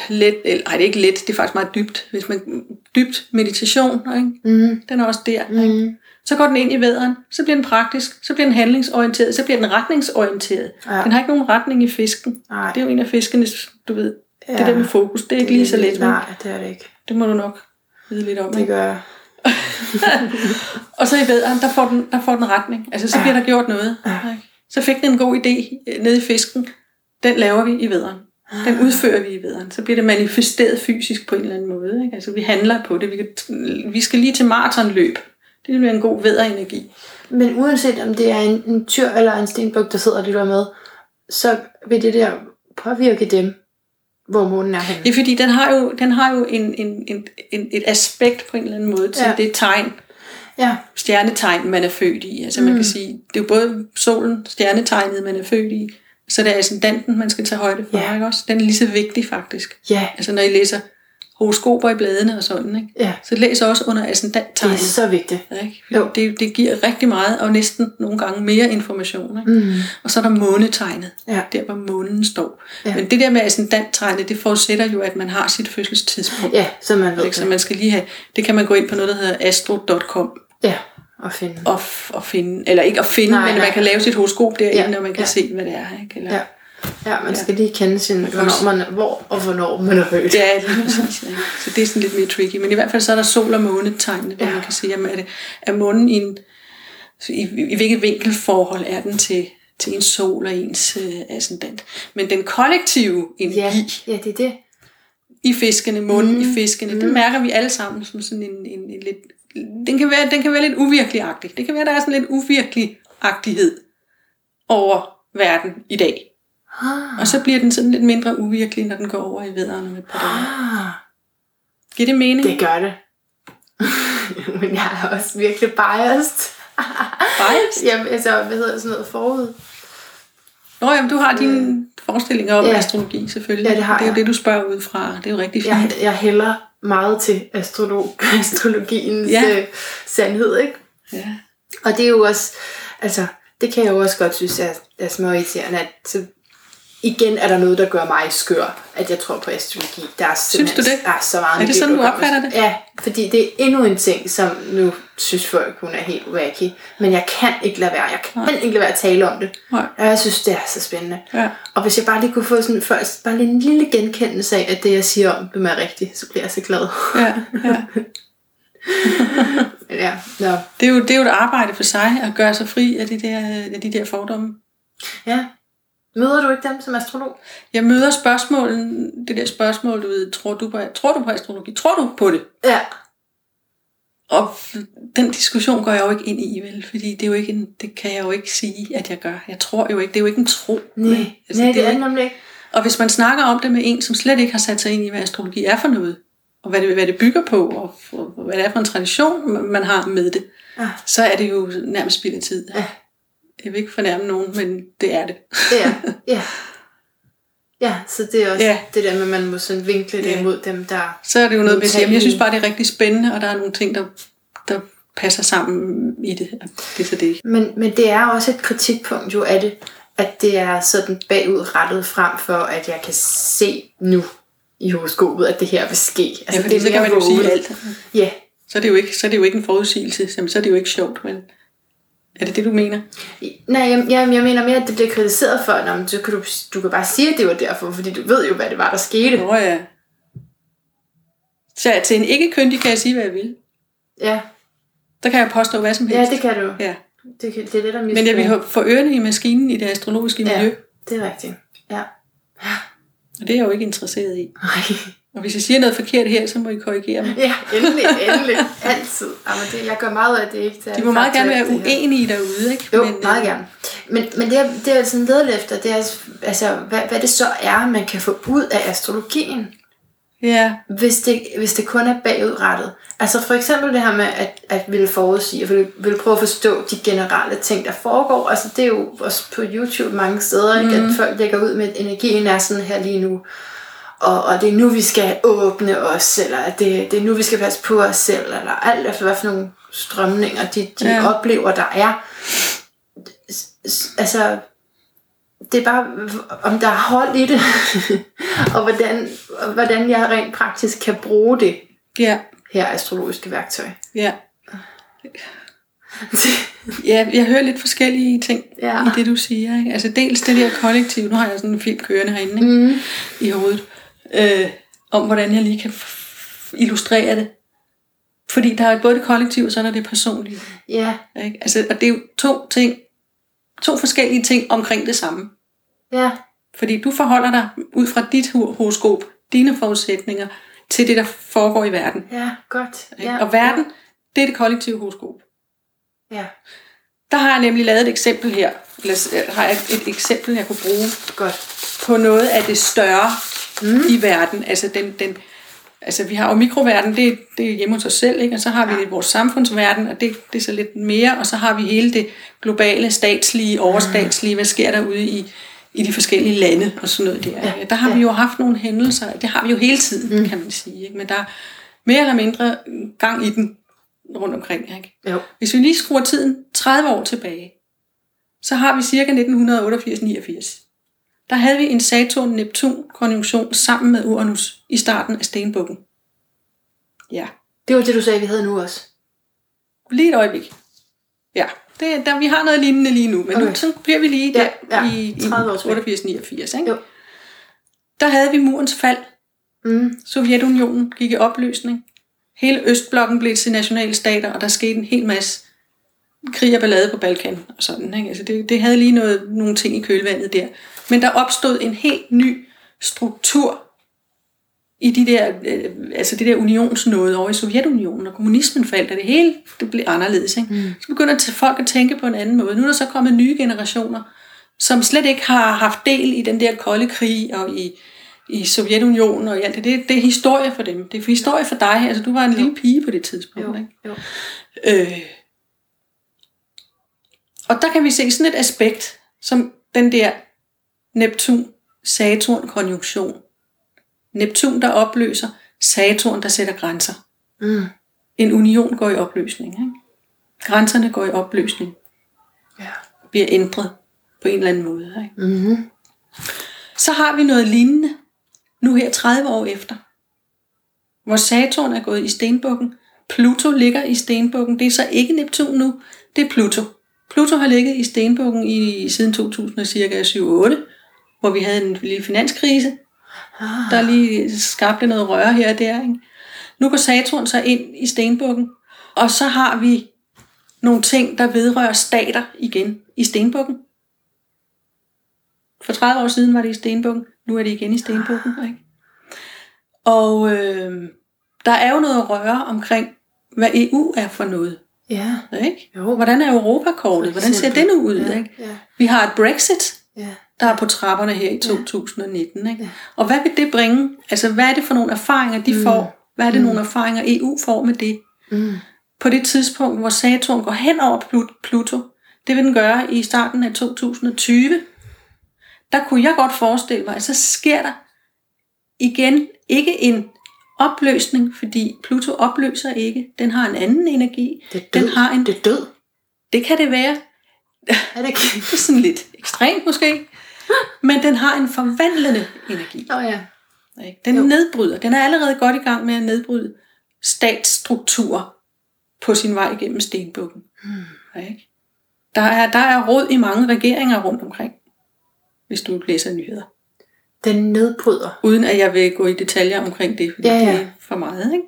let, eller, ej, det er ikke let, det er faktisk meget dybt, hvis man, dybt meditation, ikke? Mm, Den er også der, ikke? mm, Så går den ind i væderen, så bliver den praktisk, så bliver den handlingsorienteret, så bliver den retningsorienteret. Ja. Den har ikke nogen retning i fisken. nej. Det er jo en af fiskenes, du ved, ja. det der med fokus, det er ikke lige så let. Nej, det er det ikke. Det må du nok vide lidt om. Det gør jeg. <laughs> Og så i vederen, der får den, der får den retning. Altså, så bliver der gjort noget. Så fik den en god idé øh, nede i fisken. Den laver vi i vederen. Den udfører vi i vederen. Så bliver det manifesteret fysisk på en eller anden måde. Ikke? Altså, vi handler på det. Vi, kan, vi skal lige til maratonløb. Det bliver en god vederenergi. Men uanset om det er en, en tyr eller en stenbuk, der sidder og lytter med, så vil det der påvirke dem, hvor månen er henne. Ja, fordi den har jo, den har jo en, en, en, en, et aspekt på en eller anden måde til Ja. det tegn, Ja, stjernetegn, man er født i. Altså man Mm. kan sige, det er jo både solen, stjernetegnet, man er født i, så det er ascendanten, man skal tage højde for, Ja. ikke også? Den er lige så vigtig faktisk. ja, Altså når I læser horoskoper i bladene og sådan, ikke? ja. så læs også under Det er så vigtigt. Ikke? Jo. Det, det giver rigtig meget, og næsten nogle gange mere information. Ikke? Mm. Og så er der månetegnet, Ja. der hvor månen står. Ja. Men det der med ascendanttegnet, det forudsætter jo, at man har sit fødselstidspunkt. Ja, så man ved? Så man skal lige have, det kan man gå ind på noget, der hedder astro.com Ja, og finde. og, og finde, eller ikke at finde, Nej, men nej. man kan lave sit horoskop derinde, Ja, og man kan ja. se, hvad det er. Ikke? Eller, Ja. Ja, man skal lige kende sin, hvornår man, hvor og hvornår man er født. Ja, præcis. Så det er sådan lidt mere tricky. Men i hvert fald så er der sol- og månetegnene, hvor Ja. ja. man kan sige, jamen er, det, er månen i, en, i, i, i hvilket vinkelforhold er den til, til ens sol og ens øh, ascendant. Men den kollektive energi Ja, ja. ja, det er det. i fiskene, månen mm. i fiskene, mm. det mærker vi alle sammen som sådan en, en, en lidt... Den kan, være, den kan være lidt uvirkelig-agtig. Det kan være, der er sådan lidt uvirkelig-agtighed over verden i dag. Ah, Og så bliver den sådan lidt mindre uvirkelig, når den går over i vederen om et par dage. ah, Giver det mening? det gør det. <laughs> Men jeg er også virkelig biased. Biased? <laughs> Jamen, altså, hvad hedder sådan noget forud? Nå, jamen, du har dine forestillinger om Ja. astrologi, selvfølgelig. Ja, det har det er jo jeg. det, du spørger ud fra. Det er jo rigtig fint. Jeg, jeg hælder meget til astrolog, <laughs> astrologiens. Ja. øh, sandhed, ikke? Ja. Og det er jo også, altså, det kan jeg jo også godt synes er, er små irriterende, at så, igen er der noget, der gør mig skør, at jeg tror på astrologi. Der er Synes du det? Der er så meget Er det sådan, du opfatter det? Ja, fordi det er endnu en ting, som nu synes folk, hun er helt wacky. Men jeg kan ikke lade være. Jeg kan Nej. ikke lade være at tale om det. Nej. Og jeg synes, det er så spændende. Ja. Og hvis jeg bare lige kunne få sådan først, bare lige en lille genkendelse af, at det, jeg siger om dem er rigtigt, så bliver jeg så glad. Ja, ja. <laughs> Ja, nå. Det, er jo, det er jo et arbejde for sig at gøre sig fri af de der, af de der fordomme. ja. Møder du ikke dem som astrolog? Jeg møder spørgsmålen, det der spørgsmål, du ved, tror du på, tror du på astrologi? Tror du på det? Ja. Og den diskussion går jeg jo ikke ind i, vel? Fordi det, er jo ikke en, det kan jeg jo ikke sige, at jeg gør. Jeg tror jo ikke, det er jo ikke en tro. Nej, vel? altså, Nej det, er det ikke- nemlig ikke. Og hvis man snakker om det med en, som slet ikke har sat sig ind i, hvad astrologi er for noget, og hvad det, hvad det bygger på, og, og hvad det er for en tradition, man har med det, Ja. så er det jo nærmest spild af tid. Ja. Jeg vil ikke fornærme nogen, men det er det. Det er, ja. Ja, så det er også Ja. ja. det der med, at man må sådan vinkle det Ja. imod dem, der... Så er det jo noget med jamen, jeg synes bare, det er rigtig spændende, og der er nogle ting, der, der passer sammen i det. Det er så det. Men, men det er også et kritikpunkt jo af det, at det er sådan bagudrettet frem for, at jeg kan se nu i horoskopet, at det her vil ske. Altså, Ja, det er så kan man jo sige alt. Ja, Så er det jo ikke, så er det jo ikke en forudsigelse, så er det jo ikke sjovt, men er det det, du mener? Nej, jeg, jeg, jeg mener mere, at det bliver kritiseret for, at så kan du, du kan bare sige, at det var derfor, fordi du ved jo, hvad det var, der skete. Nå ja. Så til en ikke-kyndig kan jeg sige, hvad jeg vil. Ja, Der kan jeg påstå hvad som helst. ja det kan du. Ja. Det, kan- det er det, der misbruger. Men jeg vil få ørerne i maskinen i det astrologiske Ja, miljø, det er rigtigt. Ja. og det er jeg jo ikke interesseret i. Nej. Og hvis jeg siger noget forkert her, så må I korrigere mig. Ja, endelig, endelig. Altid. Jamen, det, jeg gør meget ud af det, ikke? Det De må meget gerne være uenige derude, ikke? Jo, Men, meget øh, gerne. Men, men det, det er sådan ledet efter, det er, altså, hvad, hvad det så er, man kan få ud af astrologien, Ja, hvis det, hvis det kun er bagudrettet. Altså for eksempel det her med at, at ville forudsige, og ville, ville prøve at forstå de generelle ting, der foregår. Altså det er jo også på YouTube mange steder, ikke? at folk lægger ud med, at energien er sådan her lige nu. Og, og det er nu, vi skal åbne os, eller det, det er nu, vi skal passe på os selv, eller alt efter, hvad for nogle strømninger de, de Ja. oplever, der er. Altså, det er bare, om der er hold i det, <laughs> og hvordan, hvordan jeg rent praktisk kan bruge det ja, her astrologiske værktøj. ja. <laughs> Ja, jeg hører lidt forskellige ting Ja. i det, du siger. Ikke? Altså dels det der kollektiv, nu har jeg sådan en film kørende herinde ikke? Mm. i hovedet, øh, om hvordan jeg lige kan illustrere det. Fordi der er både det kollektive, og så er der det personlige. Ja, Ikke? Altså, og det er jo to ting, to forskellige ting omkring det samme. ja, Fordi du forholder dig ud fra dit ho- horoskop, dine forudsætninger, til det, der foregår i verden. ja, godt. Ja, Og verden, det er det kollektive horoskop. Ja, Der har jeg nemlig lavet et eksempel her, eller s- har jeg et eksempel, jeg kunne bruge godt. på noget af det større mm. i verden. Altså, den, den, altså vi har jo mikroverden, det, det er hjemme hos os selv, ikke? og så har vi ja. vores samfundsverden, og det, det er så lidt mere, og så har vi hele det globale, statslige, overstatslige, hvad sker der ude i, i de forskellige lande og sådan noget der. Ja. Der har Ja. vi jo haft nogle hændelser, det har vi jo hele tiden, mm. kan man sige, ikke? men der er mere eller mindre gang i den rundt omkring. Ikke? Jo. Hvis vi lige skruer tiden 30 år tilbage, så har vi cirka 1988-89. Der havde vi en Saturn-Neptun-konjunktion sammen med Uranus i starten af stenbukken. Ja, Det var det, du sagde, vi havde nu også. lige et øjeblik. Ja, det, der, vi har noget lignende lige nu, men okay. nu så bliver vi lige der ja, i, i 30 år tilbage. 88-89. Ikke? Jo. Der havde vi murens fald. Mm. Sovjetunionen gik i opløsning. Hele Østblokken blev til nationalstater, og der skete en hel masse krig og ballade på Balkan og sådan. Ikke? Altså det, det havde lige noget, nogle ting i kølvandet der. Men der opstod en helt ny struktur i de der, øh, altså det der unionsnåde over i Sovjetunionen, og kommunismen faldt, og det hele det blev anderledes. Ikke? Mm. Så begynder folk at tænke på en anden måde. Nu er der så kommet nye generationer, som slet ikke har haft del i den der kolde krig og i, i Sovjetunionen og i alt det. det. Det er historie for dem. Det er historie for dig. Altså, du var en lille pige på det tidspunkt. Jo, Ikke? jo. Øh. Og der kan vi se sådan et aspekt, som den der Neptun-Saturn-konjunktion. Neptun, der opløser, Saturn, der sætter grænser. Mm. En union går i opløsning. Ikke? Grænserne går i opløsning, Ja. bliver ændret på en eller anden måde. Ikke? Mm-hmm. Så har vi noget lignende, nu her 30 år efter, hvor Saturn er gået i stenbukken. Pluto ligger i stenbukken. Det er så ikke Neptun nu, det er Pluto. Pluto har ligget i stenbukken i, siden 2007-8, hvor vi havde en lille finanskrise. Der lige skabte noget røre her og der. Ikke? Nu går Saturn så ind i stenbukken, og så har vi nogle ting, der vedrører stater igen i stenbukken. For 30 år siden var det i stenbukken, nu er det igen i stenbukken. Ikke? Og øh, der er jo noget røre omkring, hvad EU er for noget. Ja. Ikke? Jo. Hvordan er Europakortet? Hvordan ser det nu ud? Ja, Ikke? ja. Vi har et Brexit, Ja. Der er på trapperne her i 2019. Ikke? Og hvad vil det bringe? Altså, hvad er det for nogle erfaringer, de får? Hvad er det nogle erfaringer, EU får med det? Mm. På det tidspunkt, hvor Saturn går hen over Plut- Pluto, det vil den gøre i starten af 2020, der kunne jeg godt forestille mig, at så sker der igen ikke en opløsning, fordi Pluto opløser ikke. Den har en anden energi. Det er død. Den har en, Det er død. det kan det være. Er det ikke? Det <laughs> er sådan lidt ekstremt måske. Men den har en forvandlende energi. Nå ja. Den Jo. nedbryder. Den er allerede godt i gang med at nedbryde statsstrukturer på sin vej gennem stenbukken. Hmm. Ikke? Der, er, der er råd i mange regeringer rundt omkring, hvis du læser nyheder. Den nedbryder. Uden at jeg vil gå i detaljer omkring det, fordi Ja, ja. det er for meget. Ikke?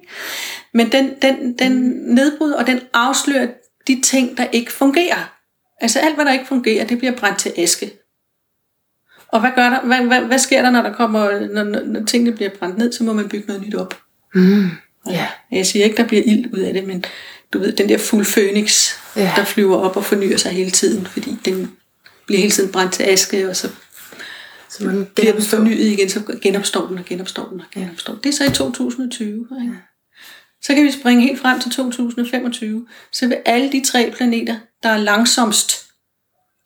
Men den, den, den nedbryder, og den afslører de ting, der ikke fungerer. Altså alt, hvad der ikke fungerer, det bliver brændt til aske. Og hvad, gør der, hvad, hvad, hvad sker der, når, der kommer, når, når, tingene bliver brændt ned, så må man bygge noget nyt op. Mm. Ja. Jeg siger ikke, der bliver ild ud af det, men du ved, den der fuld phoenix, Ja. ja. der flyver op og fornyer sig hele tiden, fordi den bliver hele tiden brændt til aske, og så Så man bliver den fornyet igen, så genopstår den og genopstår den og genopstår den. Det er så i 2020. Ikke? Så kan vi springe helt frem til 2025, så vil alle de tre planeter, der er langsomst,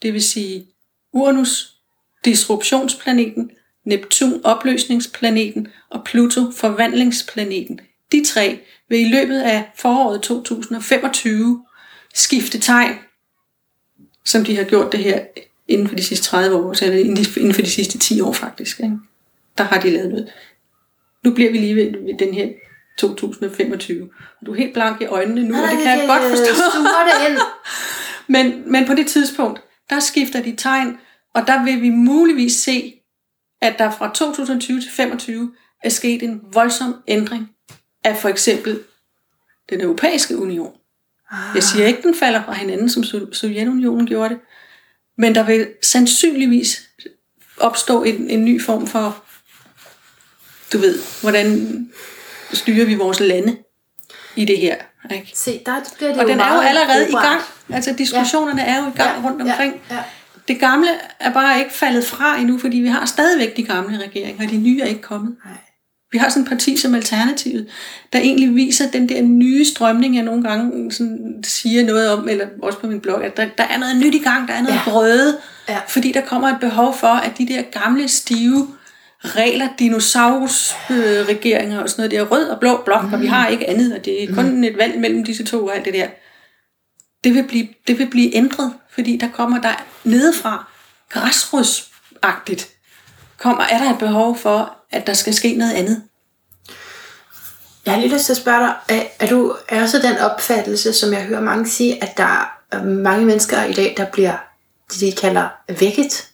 det vil sige Uranus, disruptionsplaneten, Neptun, opløsningsplaneten og Pluto, forvandlingsplaneten. De tre vil i løbet af foråret 2025 skifte tegn, som de har gjort det her inden for de sidste 30 år, så inden for de sidste 10 år faktisk. Ikke? Der har de lavet noget. Nu bliver vi lige ved, ved den her 2025. Og du er helt blank i øjnene nu, og det kan jeg godt forstå. Stuer det ind. Men, men på det tidspunkt, der skifter de tegn, og der vil vi muligvis se, at der fra 2020 til 25 er sket en voldsom ændring af for eksempel den europæiske union. Jeg siger ikke, den falder fra hinanden, som So- Sovjetunionen gjorde det, men der vil sandsynligvis opstå en, en ny form for, du ved, hvordan styrer vi vores lande i det her. Ikke? Se, der bliver det Og jo den er jo allerede i gang. Altså diskussionerne er jo i gang rundt omkring. Ja, ja. Det gamle er bare ikke faldet fra endnu, fordi vi har stadigvæk de gamle regeringer, og de nye er ikke kommet. Nej. Vi har sådan et parti som Alternativet, der egentlig viser den der nye strømning, jeg nogle gange sådan siger noget om, eller også på min blog, at der, der er noget nyt i gang, der er noget Ja. brøde, Ja. fordi der kommer et behov for, at de der gamle, stive regler, dinosaurus-regeringer øh, regeringer og sådan noget, det er rød og blå blok, mm. og vi har ikke andet, og det er kun mm. et valg mellem disse to og alt det der. Det vil blive, det vil blive ændret, fordi der kommer der nedefra, græsrodsagtigt, kommer, er der et behov for, at der skal ske noget andet. Jeg har lige lyst til at spørge dig, er, er du er også den opfattelse, som jeg hører mange sige, at der er mange mennesker i dag, der bliver det, de kalder vækket,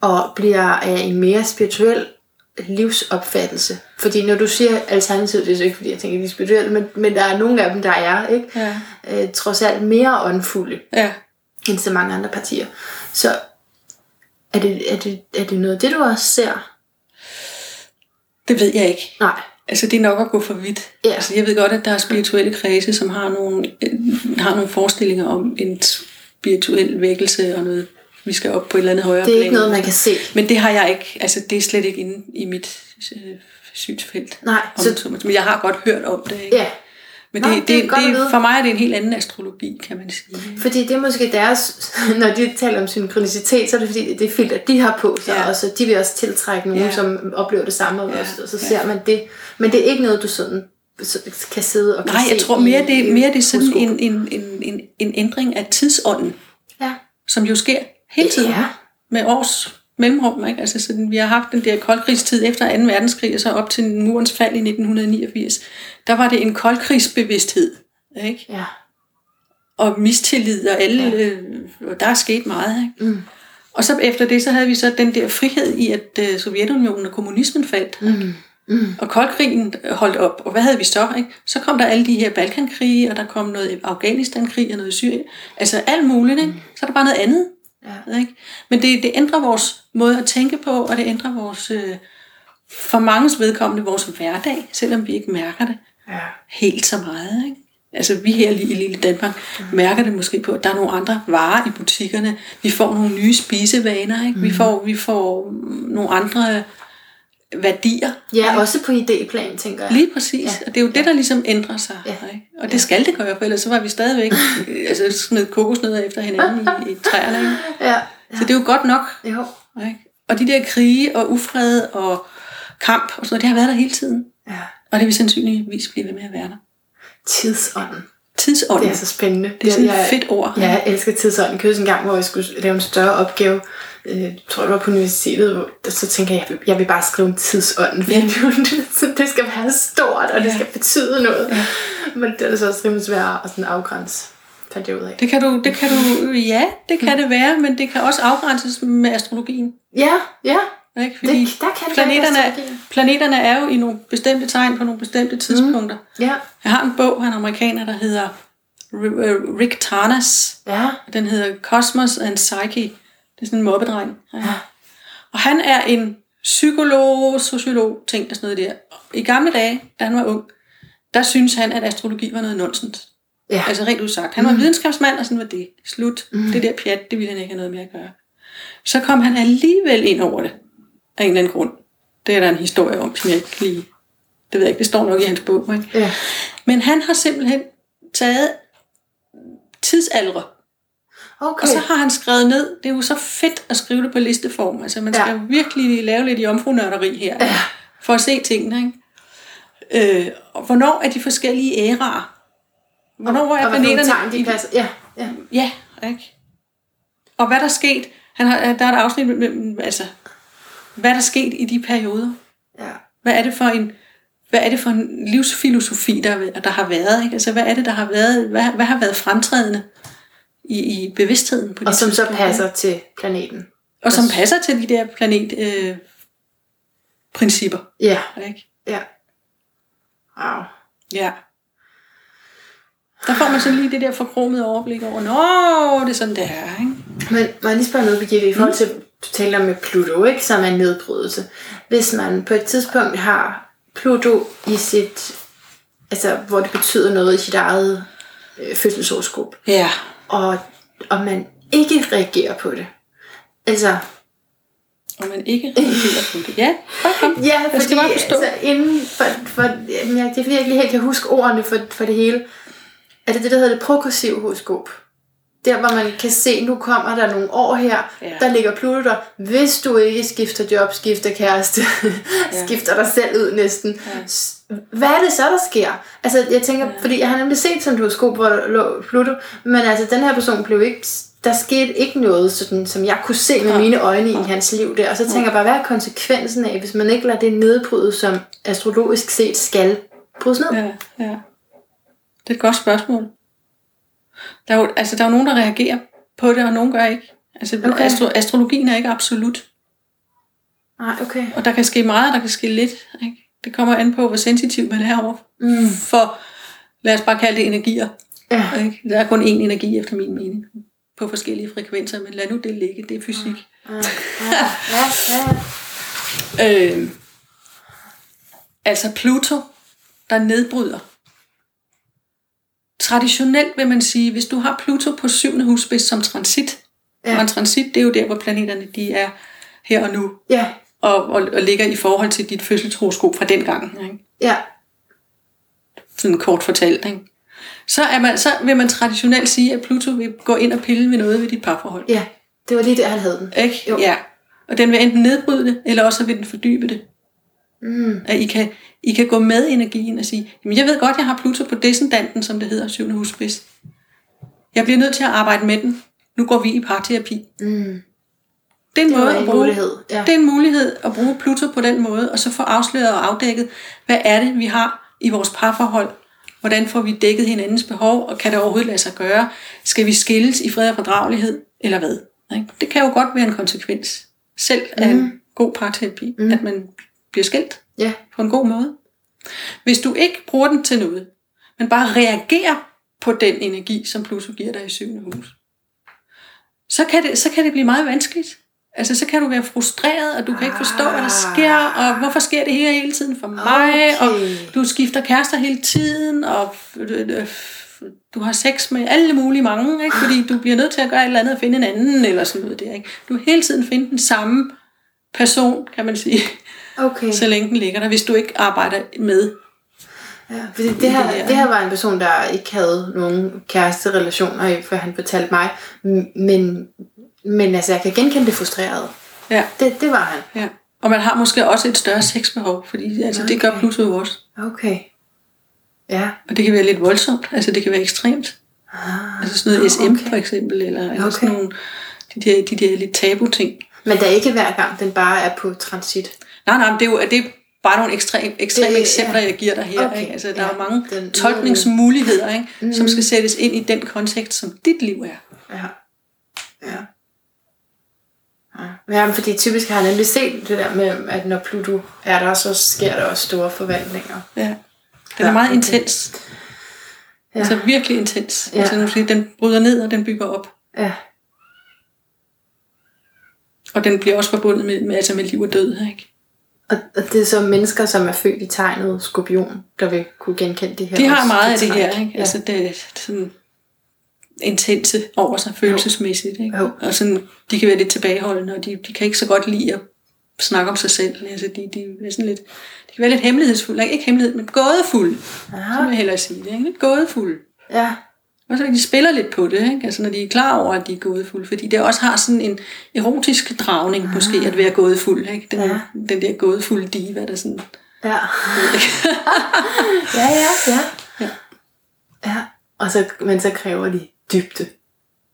og bliver af en mere spirituel livsopfattelse. Fordi når du siger alternativ, det er så ikke fordi, jeg tænker, de er spirituelle, men, men der er nogle af dem, der er, ikke? Ja. Øh, trods alt mere åndfulde Ja. End så mange andre partier. Så er det, er det, er det noget af det, du også ser? Det ved jeg ikke. Nej. Altså, det er nok at gå for vidt. Ja. Altså, jeg ved godt, at der er spirituelle kredse, som har nogle, øh, har nogle forestillinger om en spirituel vækkelse og noget, vi skal op på et eller andet højere Det er plan. ikke noget, man kan se. Men det har jeg ikke. Altså, det er slet ikke inde i mit øh, synsfelt. Nej, Om, så, men jeg har godt hørt om det. Ikke? Ja, Men Nå, det, det det, det, for mig er det en helt anden astrologi, kan man sige. Fordi det er måske deres, <laughs> når de taler om synkronicitet, så er det fordi, det er filter, de har på sig, ja. Ja. og så de vil også tiltrække nogen, ja. Ja. som oplever det samme, Ja. så, og så Ja. ser man det. Men det er ikke noget, du sådan så- kan sidde og kan Nej, jeg tror mere, i- det, mere det er sådan en, en, en, en, en ændring af tidsånden, Ja. som jo sker hele tiden. Ja. med års mellemrum. Ikke? Altså, sådan, vi har haft den der koldkrigstid efter 2. verdenskrig, og så op til murens fald i 1989. Der var det en koldkrigsbevidsthed. Ikke? Ja. Og mistillid, og alle, øh, og der er sket meget. Ikke? Mm. Og så efter det, så havde vi så den der frihed i, at øh, Sovjetunionen og kommunismen faldt. Mm. Mm. Og koldkrigen holdt op. Og hvad havde vi så? Ikke? Så kom der alle de her Balkankrige, og der kom noget Afghanistan-krig og noget Syrien. Altså alt muligt. Ikke? Så er der bare noget andet. Ja. Ikke? Men det, det ændrer vores måde at tænke på, og det ændrer vores, øh, for manges vedkommende, vores hverdag, selvom vi ikke mærker det Ja. helt så meget. Ikke? Altså vi her i lille Danmark mærker det måske på, at der er nogle andre varer i butikkerne. Vi får nogle nye spisevaner. Ikke? Vi, får, vi får nogle andre værdier. ja, også på idéplan, tænker jeg. Lige præcis. Ja. Ja. Og det er jo det, der ligesom ændrer sig. Ja. Ikke? Og det skal det gøre, for ellers så var vi stadigvæk <laughs> altså, smed kokosnødder efter hinanden i, i træerne. Ikke? <laughs> Ja. Så det er jo godt nok. Jo. Ikke? Og de der krige og ufred og kamp og sådan noget, det har været der hele tiden. Ja. Og det vil sandsynligvis blive ved med at være der. Tidsånden. Tidsånden. Det er så spændende. Det er sådan et fedt ord. Ja, jeg elsker tidsånden. Jeg en gang, hvor jeg skulle lave en større opgave. Øh, jeg tror, det var på universitetet. Hvor, så tænker jeg, jeg vil, jeg vil bare skrive tidsånden. Fordi Ja. <laughs> det, skal være stort, og det skal betyde noget. Ja. Men det er så også rimelig svært at sådan afgrænse. Fandt jeg ud af. Det kan du, det kan du, ja, det kan det være, men det kan også afgrænses med astrologien. Ja, ja. Ikke? Fordi Det, der kan planeterne, planeterne er jo i nogle bestemte tegn på nogle bestemte tidspunkter. Ja. Jeg har en bog af en amerikaner, der hedder øh, Rick Tarnas. Ja. Den hedder Cosmos and Psyche. Det er sådan en mobbedreng. Ja. Og han er en psykolog, sociolog, ting og sådan noget der. I gamle dage, da han var ung, der synes han, at astrologi var noget nonsens. Ja. Altså rent udsagt. Han var mm. videnskabsmand, og sådan var det. Slut. Mm. Det der pjat, det ville han ikke have noget med at gøre. Så kom han alligevel ind over det. Af en eller anden grund. Det er der en historie om, som jeg ikke lige... Det ved jeg ikke, det står nok i hans bog. Ikke? Ja. Men han har simpelthen taget tidsalder. Okay. Og så har han skrevet ned, det er jo så fedt at skrive det på listeform. Altså man skal Ja. virkelig lave lidt jomfrunørderi her, ja. for at se tingene. Ikke? Øh, og hvornår er de forskellige æraer? Hvornår er og planeterne... tegn, de passer. Ja, ja. Ja, ikke? Og hvad der er sket, han har, der er et afsnit med, altså, hvad der er sket i de perioder. ja. Hvad er det for en, hvad er det for en livsfilosofi, der, der har været? Ikke? Altså, hvad er det, der har været, hvad, hvad har været fremtrædende i, i bevidstheden på Og som så passer til planeten. Og som passer til de der planet øh, principper. Ja, Ikke? ja. Wow. Ja. Der får man sådan lige det der forkromede overblik over, nå, det er sådan, det er. Ikke? Men må jeg lige spørge noget, Birgitte, i forhold til, du taler om med Pluto, ikke, som er en nedbrydelse. Hvis man på et tidspunkt har Pluto i sit, altså hvor det betyder noget i sit eget øh, fødselshoroskop, Ja. Og, og man ikke reagerer på det. Altså, Og man ikke reagerer på det. <laughs> Ja, kom. ja, Jeg fordi skal bare forstå. altså, inden for, for jeg, det er fordi, jeg ikke lige helt kan huske ordene for, for det hele. Er det det, der hedder det progressive horoskop? Der, hvor man kan se, nu kommer der nogle år her, Ja. der ligger Pluto der. Hvis du ikke skifter job, skifter kæreste, <laughs> ja. skifter dig selv ud næsten. Ja. Hvad er det så, der sker? Altså, jeg tænker, ja. fordi jeg har nemlig set sådan et horoskop, hvor der lå Pluto, men altså, den her person blev ikke, der skete ikke noget, sådan, som jeg kunne se med mine øjne i hans liv der. Og så tænker jeg bare, hvad er konsekvensen af, hvis man ikke lader det nedbryde, som astrologisk set skal brydes ned? Ja, ja. Det er et godt spørgsmål. Der er jo, altså, der er jo nogen, der reagerer på det, og nogen gør ikke. Altså, Okay. astro, astrologien er ikke absolut. Nej, okay. Og der kan ske meget, der kan ske lidt. Ikke? Det kommer an på, hvor sensitiv man er over Mm. for, lad os bare kalde det energier. Ja. Ikke? Der er kun én energi, efter min mening, på forskellige frekvenser, men lad nu det ligge, det er fysik. Ja, ja, ja, ja. Øh, altså Pluto, der nedbryder. Traditionelt vil man sige, hvis du har Pluto på syvende husspids som transit, Ja. og en transit, det er jo der, hvor planeterne de er her og nu, Ja, og, og, og ligger i forhold til dit fødselshoroskop fra den gang. Ikke? ja, Sådan kort fortalt. Ikke? Så, er man, så vil man traditionelt sige, at Pluto vil gå ind og pille ved noget ved dit parforhold. ja. Det var lige der, han havde den. Ikke? Jo. Ja. Og den vil enten nedbryde det, eller også vil den fordybe det. Mm. At I kan, I kan gå med energien og sige, jamen jeg ved godt, jeg har Pluto på descendanten, som det hedder, syvende husspids. Jeg bliver nødt til at arbejde med den. Nu går vi i parterapi. Mm. Det er en Det måde en at bruge, mulighed, ja. Det er en mulighed at bruge Pluto på den måde, og så få afsløret og afdækket, hvad er det, vi har i vores parforhold? Hvordan får vi dækket hinandens behov, og kan det overhovedet lade sig gøre? Skal vi skilles i fred og fordragelighed, eller hvad? Det kan jo godt være en konsekvens, selv af en god parterapi, mm. at man bliver skilt Ja, på en god måde. Hvis du ikke bruger den til noget, men bare reagerer på den energi, som Pluto giver dig i syvende hus, så kan det, så kan det blive meget vanskeligt. Altså, så kan du være frustreret, og du kan ikke forstå, hvad der sker, og hvorfor sker det her hele tiden for mig, Okay. og du skifter kærester hele tiden, og øh, du har sex med alle mulige mange, ikke? fordi du bliver nødt til at gøre et eller andet og finde en anden, eller sådan noget der. Ikke? Du hele tiden finde den samme person, kan man sige, okay. så længe den ligger der, hvis du ikke arbejder med Ja, fordi det her, det her. var en person, der ikke havde nogen kæresterelationer, før han fortalte mig. Men, men altså, jeg kan genkende det frustrerede. Ja, Det, det var han. ja. Og man har måske også et større sexbehov, fordi altså, det gør Okay. Pluto jo også. Okay. Ja. Og det kan være lidt voldsomt, altså det kan være ekstremt. Ah, Altså sådan noget SM okay. for eksempel, eller, eller Okay. sådan nogle, de der, de der lidt tabu ting. Men det er ikke hver gang, den bare er på transit. Nej, nej, det er jo det er bare nogle ekstreme, ekstreme Det- eksempler, ja. jeg giver dig her. Okay, Ikke? Altså, der er ja. jo mange Den- tolkningsmuligheder, ikke? Mm. som skal sættes ind i den kontekst, som dit liv er. Ja. Ja. Ja, men fordi typisk har jeg nemlig set det der med, at når Pluto er der, så sker der også store forvandlinger. Ja. Den er meget intens. Ja. Altså virkelig intens. Ja. Altså, den bryder ned, og den bygger op. Ja. Og den bliver også forbundet med, med, altså med liv og død. Ikke? Og, det er så mennesker, som er født i tegnet skorpion, der vil kunne genkende det her. De har også, meget af det her. Ikke? Ja. Altså, det er sådan intense over sig følelsesmæssigt. Ikke? Jo. Og sådan, de kan være lidt tilbageholdende, og de, de kan ikke så godt lide at snakke om sig selv. Altså, de, de, er sådan lidt, de kan være lidt hemmelighedsfulde. Ikke, hemmelighed, men gådefulde. Ja. vil jeg hellere sige det. Ikke? Lidt gådefulde. ja. Og så de spiller lidt på det, ikke? Altså, når de er klar over, at de er gådefulde. Fordi det også har sådan en erotisk dragning, ah. måske, at være gådefuld. Ikke? Den, Ja. ja. den der gådefulde diva, der sådan... Ja. <laughs> ja, ja, ja. Ja. Ja. Og så, men så kræver de dybde.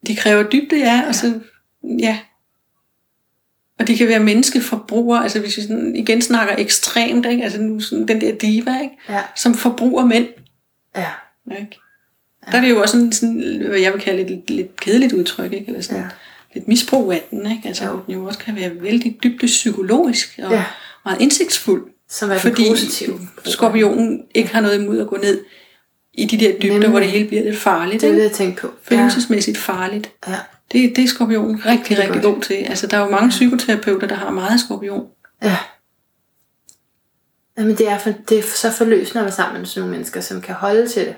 De kræver dybde, ja, og så... Ja. Og de kan være menneskeforbrugere, altså hvis vi sådan, igen snakker ekstremt, ikke? Altså nu sådan, den der diva, ikke? Ja. Som forbruger mænd, Ja. ikke? Der er det jo også sådan, sådan hvad jeg vil kalde et lidt, lidt kedeligt udtryk, ikke? Eller sådan Ja. ja. lidt misbrug af den, ikke? Altså, jo. den jo også kan være vældig dybde psykologisk og Ja. ja. meget indsigtsfuld. Som er Fordi positive. skorpionen ikke har noget imod at gå ned i de der dybder, Nemlig. hvor det hele bliver lidt farligt. Det er det, jeg tænkte på. Følelsesmæssigt farligt. Ja. Det, det er skorpionen rigtig, rigtig godt. god til. Altså, der er jo mange psykoterapeuter, der har meget skorpion. Ja. Jamen, det er, for, det er så forløsende at være sammen med sådan nogle mennesker, som kan holde til det.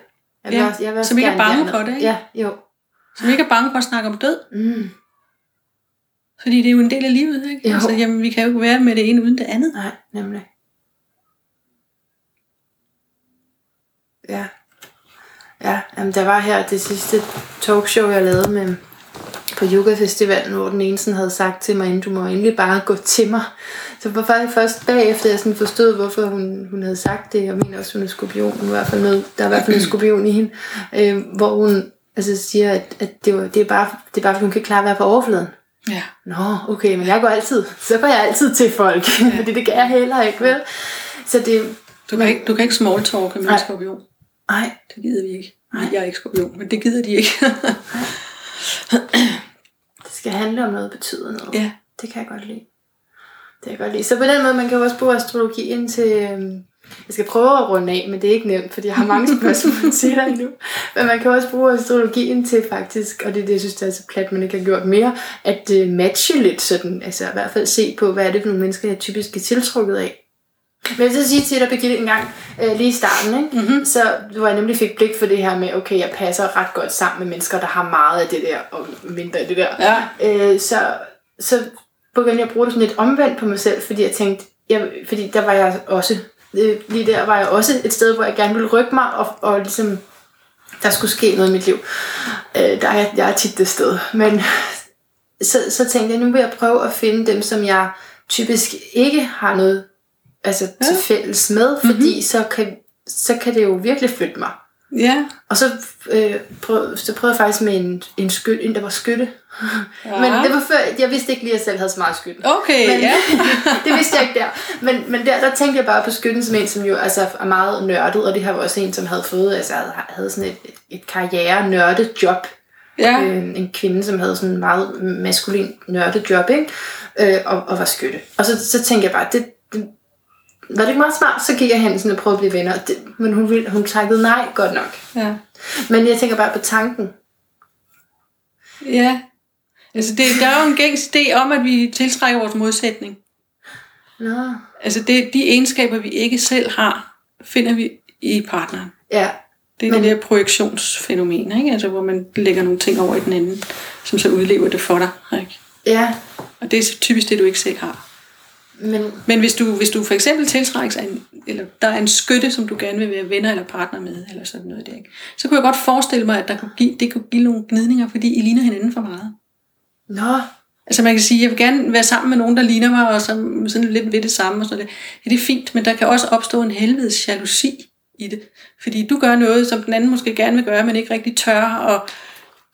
Jeg Ja, også, jeg vil også som ikke er bange for det, ikke? Ja, jo. Som ikke er bange for at snakke om død. Mm. Fordi det er jo en del af livet, ikke? Jo. Altså, jamen, vi kan jo ikke være med det ene uden det andet. Nej, nemlig. Ja. Ja, jamen, der var her det sidste talkshow, jeg lavede med på Yoga Festivalen, hvor den ene sådan havde sagt til mig, du må endelig bare gå til mig. Så var faktisk først bagefter, jeg sådan forstod, hvorfor hun, hun havde sagt det. Jeg mener også, hun er skorpion. Hun er i hvert fald noget, der er i hvert fald en skorpion i hende. Øh, hvor hun altså siger, at, at det, var, det, er bare, det er bare, fordi hun kan klare at være på overfladen. Ja. Nå, okay, men jeg går altid, så går jeg altid til folk, <laughs> ja. fordi det kan jeg heller ikke, vel? Så det, Du kan, ikke, du kan ikke smalltalke med Nej. en skorpion. ej, Det gider vi ikke. Nej. Nej. Jeg er ikke skorpion, men det gider de ikke. <laughs> det skal handle om noget, betyder noget. ja. Det kan jeg godt lide. Det kan jeg godt lide. Så på den måde, man kan jo også bruge astrologien til... øhm, Jeg skal prøve at runde af, men det er ikke nemt, fordi jeg har mange <laughs> spørgsmål til dig endnu. Men man kan også bruge astrologien til faktisk, og det er det, jeg synes, det er så plat, man ikke har gjort mere, at uh, matche lidt sådan, altså i hvert fald se på, hvad er det for nogle mennesker, jeg typisk er tiltrukket af. Men jeg vil så sige til dig, Birgitte, en gang øh, lige i starten, ikke? Mm-hmm. så hvor jeg nemlig fik blik for det her med, okay, jeg passer ret godt sammen med mennesker, der har meget af det der, og mindre af det der. Ja. Øh, så, så begyndte jeg at bruge det sådan lidt omvendt på mig selv, fordi jeg tænkte, jeg, fordi der var jeg også, øh, lige der var jeg også et sted, hvor jeg gerne ville rykke mig, og, og ligesom, der skulle ske noget i mit liv. Øh, der er jeg, jeg er tit det sted. Men så, så tænkte jeg, nu vil jeg prøve at finde dem, som jeg typisk ikke har noget altså, ja. til fælles med, fordi mm-hmm. så, kan, så kan det jo virkelig flytte mig. Ja. Og så, øh, prøv, så prøvede jeg faktisk med en, en, skyt, en der var skytte. <laughs> ja. Men det var før, jeg vidste ikke lige, at jeg selv havde så meget skytte. Okay, Men, ja. <laughs> det vidste jeg ikke der. Men, men der, der tænkte jeg bare på skytten som en, som jo altså, er meget nørdet, og det her var også en, som havde fået, altså havde, havde sådan et, et karriere nørdet job. Ja. Øh, en kvinde, som havde sådan en meget maskulin nørdet job, ikke? Øh, og, og var skytte. Og så, så tænkte jeg bare, det, var det ikke meget smart? Så gik jeg hen sådan og prøvede at blive venner. Det, men hun, ville, hun takkede nej, godt nok. ja. Men jeg tænker bare på tanken. Ja. Altså, det, der er jo en gængs idé om, at vi tiltrækker vores modsætning. Nå. Altså, det, de egenskaber, vi ikke selv har, finder vi i partneren. Ja, Det er Men... det der projektionsfænomen, ikke? Altså, hvor man lægger nogle ting over i den anden, som så udlever det for dig. Ikke? ja, Og det er så typisk det, du ikke selv har. Men Men hvis du, hvis du for eksempel tiltrækkes af en, eller der er en skytte, som du gerne vil være venner eller partner med, eller sådan noget der, ikke? så kunne jeg godt forestille mig, at der kunne give, det kunne give nogle gnidninger, fordi I ligner hinanden for meget. nå, Altså man kan sige, jeg vil gerne være sammen med nogen, der ligner mig, og som sådan lidt ved det samme. Og sådan noget. Ja, det er fint, men der kan også opstå en helvedes jalousi i det. Fordi du gør noget, som den anden måske gerne vil gøre, men ikke rigtig tør, og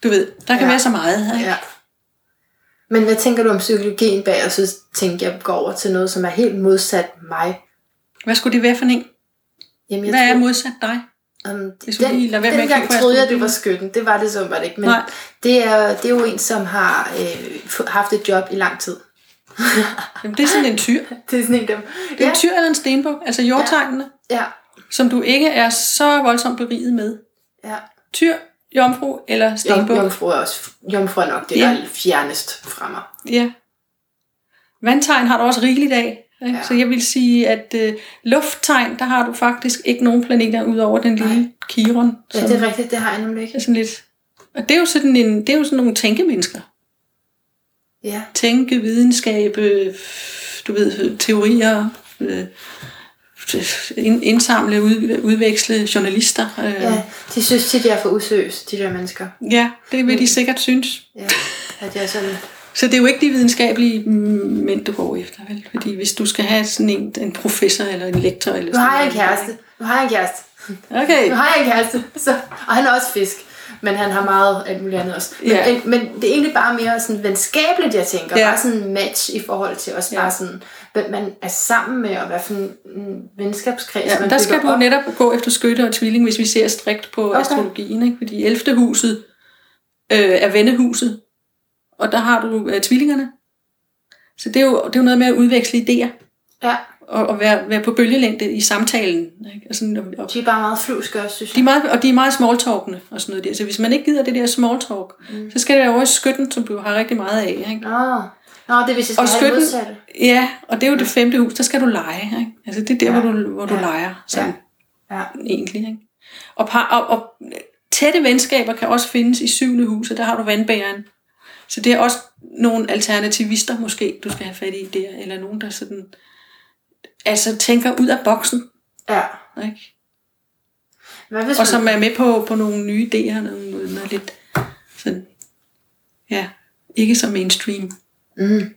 du ved, der kan Ja. være så meget. Ikke? ja. Men hvad tænker du om psykologien bag, og så tænker jeg går over til noget, som er helt modsat mig. Hvad skulle det være for en? Jamen, jeg Hvad er tror- modsat dig? Um, Hvis vi den, lige lader være med på troede jeg, det var skytten. Det var det så var det ikke. Men Nej. det er, det er jo en, som har øh, haft et job i lang tid. <laughs> Jamen, det er sådan en tyr. <laughs> Det er sådan en dem. Det er en tyr eller en stenbuk, altså jordtegnene, ja, som du ikke er så voldsomt beriget med. ja. Tyr, jomfru eller stenbuk? jomfru er også jomfru er nok det, Ja. der er fjernest fra mig. Ja. Vandtegn har du også rigeligt af. Ikke? Ja. Så jeg vil sige, at øh, lufttegn, der har du faktisk ikke nogen planeter ud over den lille Chiron. Ja, som det er rigtigt, det har jeg nemlig ikke. sådan lidt... Og det er jo sådan, en, det er jo sådan nogle tænkemennesker. Ja. Tænke, videnskab, øh, du ved, teorier, øh, indsamle, ud, udveksle journalister. Øh. ja, de synes tit, jeg er for usøs, de der mennesker. ja, det vil de sikkert synes. Ja, at jeg sådan... Så det er jo ikke de videnskabelige mm, mænd, du går efter, vel? Fordi hvis du skal have sådan en, en professor eller en lektor... Eller Nu har jeg en kæreste. Nu har jeg en kæreste. Okay. Nu har jeg en kæreste. Så, og han er også fisk. Men han har meget alt muligt andet også. Men, Ja. men, men det er egentlig bare mere sådan venskabeligt, jeg tænker. Ja. Bare sådan en match i forhold til også Ja. bare sådan, hvem man er sammen med, og hvad for en en venskabskreds Ja, man der skal du op. netop gå efter skytte og tvilling, hvis vi ser strikt på okay. Astrologien. Ikke? Fordi 11. huset øh, er vennehuset, og der har du øh, tvillingerne. Så det er, jo, det er jo noget med at udveksle idéer, Ja, og, og være, være på bølgelængde i samtalen. Ikke? Og, sådan, og, og, de er bare meget fluske også, synes de er jeg. meget, og de er meget smalltalkende og sådan noget der. Så hvis man ikke gider det der small talk, mm. så skal det over i skytten, som du har rigtig meget af. Ikke? Nå, Nå det hvis jeg skal Og have det skytten, modsatte. ja, og det er jo det femte hus, der skal du lege. Ikke? Altså det er der, Ja. hvor du, hvor du Ja. leger. Sådan. Ja. Ja. egentlig. Ikke? Og, par, og, og tætte venskaber kan også findes i syvende hus, og der har du vandbæren. Så det er også nogle alternativister måske, du skal have fat i der, eller nogen, der sådan, altså tænker ud af boksen, ja. ikke? Hvad hvis og man, som er med på, på nogle nye idéer, noget, noget lidt sådan, ja, ikke så mainstream. Mm.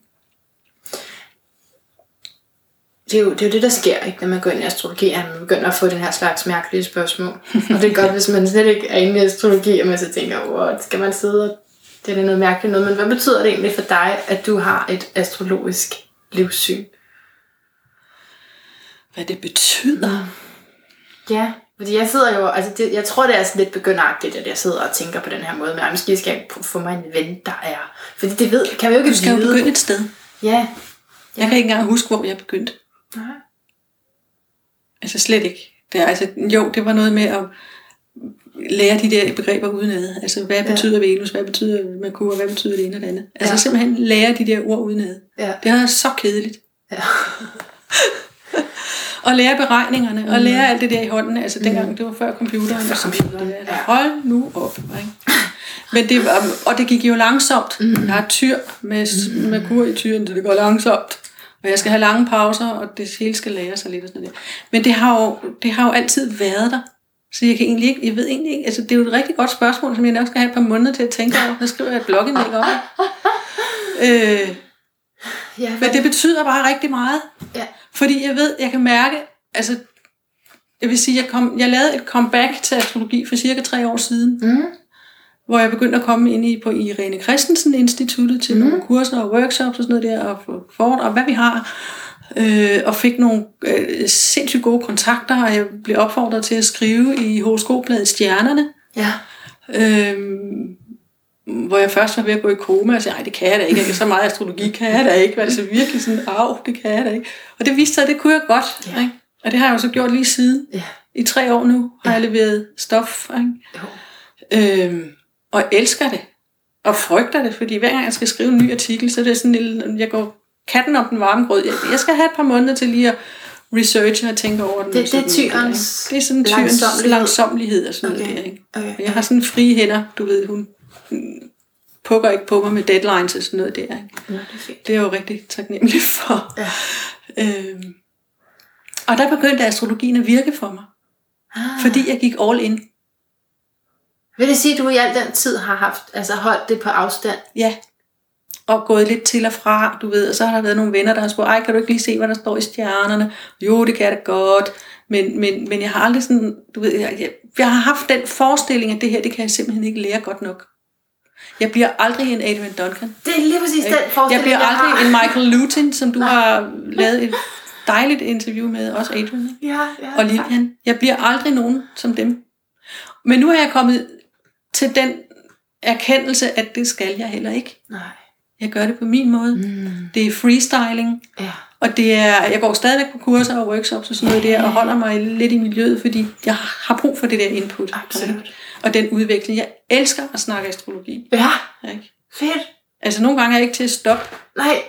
Det er, jo, det er jo det, der sker, ikke, når man går ind i astrologi, at man begynder at få den her slags mærkelige spørgsmål. <laughs> Og det er godt, hvis man slet ikke er inde i astrologi, og man så tænker, what, skal man sidde og... Det er noget mærkeligt noget, men hvad betyder det egentlig for dig, at du har et astrologisk livssyn? Hvad det betyder. Ja, fordi jeg sidder jo, altså det, jeg tror, det er sådan lidt begynderagtigt, at jeg sidder og tænker på den her måde, men måske skal jeg få mig en ven, der er... Fordi det ved, kan vi jo ikke Du skal jo vide. begynde et sted. Ja. Jeg kan ikke engang huske, hvor jeg begyndte. Nej. Altså slet ikke. Det er, altså, jo, det var noget med at lære de der begreber udenad. Altså, hvad Ja. betyder Venus, hvad betyder Merkur, hvad betyder det ene og det andet. Altså Ja. simpelthen lære de der ord udenad. Ja. Det er så kedeligt. Ja. <laughs> Og lære beregningerne, og lære alt det der i hånden. Altså dengang, det var før computeren. noget. computeren, ja. Hold nu op. Ikke? Men det, var- og det gik jo langsomt. Jeg har tyr med Merkur i tyren, så det går langsomt. Og jeg skal have lange pauser, og det hele skal lære sig lidt og sådan noget. Men det har, jo, det har jo altid været der. Så jeg kan egentlig ikke, jeg ved egentlig ikke, altså det er jo et rigtig godt spørgsmål, som jeg nok skal have et par måneder til at tænke over. Der skriver jeg et blogindlæg op. Øh, Ja, men det betyder bare rigtig meget. Ja. Fordi jeg ved, jeg kan mærke, altså, jeg vil sige, jeg, kom, jeg lavede et comeback til astrologi for cirka tre år siden, Mm. Hvor jeg begyndte at komme ind i på Irene Christensen Instituttet til mm. nogle kurser og workshops og sådan noget der, og fort, og hvad vi har. Øh, og fik nogle øh, sindssygt gode kontakter, og jeg blev opfordret til at skrive i horoskopbladet Stjernerne, Ja. øh, hvor jeg først var ved at gå i koma, og sagde, nej, det kan jeg da ikke, så meget astrologi kan jeg da ikke, altså virkelig sådan, af, det kan jeg da ikke. Og det viste sig, at det kunne jeg godt, Ja. ikke? og det har jeg jo så gjort lige siden. Ja. I tre år nu har jeg leveret stof, ikke? Jo. Øhm, og elsker det, og frygter det, fordi hver gang jeg skal skrive en ny artikel, så er det sådan en lille, jeg går katten om den varme grød. Jeg, jeg skal have et par måneder til lige at researche og tænke over den. Det- det er noget tyrens? Det er sådan tyrens langsomlighed og sådan noget Okay. der, ikke? Okay. Jeg har sådan frie hænder, du ved, hun pukker ikke på mig med deadlines og sådan noget der. Ikke? Nå, det er fint. Det er jeg jo rigtig taknemmelig for. Ja. Øhm, og der begyndte astrologien at virke for mig, Ah. fordi jeg gik all in. Vil det sige, at du i al den tid har haft, altså holdt det på afstand? Ja. Og gået lidt til og fra, du ved. Og så har der været nogle venner, der har spurgt, ej, kan du ikke lige se, hvad der står i stjernerne? Jo, det kan jeg da godt. Men, men, men jeg har aldrig sådan, du ved, jeg, jeg, jeg har haft den forestilling, at det her, det kan jeg simpelthen ikke lære godt nok. Jeg bliver aldrig en Adrian Duncan. Det er lige præcis den Jeg forestilling, bliver jeg aldrig har. en Michael Lutin, som du har lavet et dejligt interview med, også Adrian. Ja, ja. og Lilian. Jeg bliver aldrig nogen som dem. Men nu er jeg kommet til den erkendelse, at det skal jeg heller ikke. Nej. Jeg gør det på min måde. Mm. Det er freestyling. Ja. Og det er, jeg går stadigvæk på kurser og workshops og sådan noget der, og holder mig lidt i miljøet, fordi jeg har brug for det der input. Absolut. Og den udvikling. Jeg elsker at snakke astrologi. Ja, Ikke? fedt. Altså nogle gange er jeg ikke til at stoppe. Nej,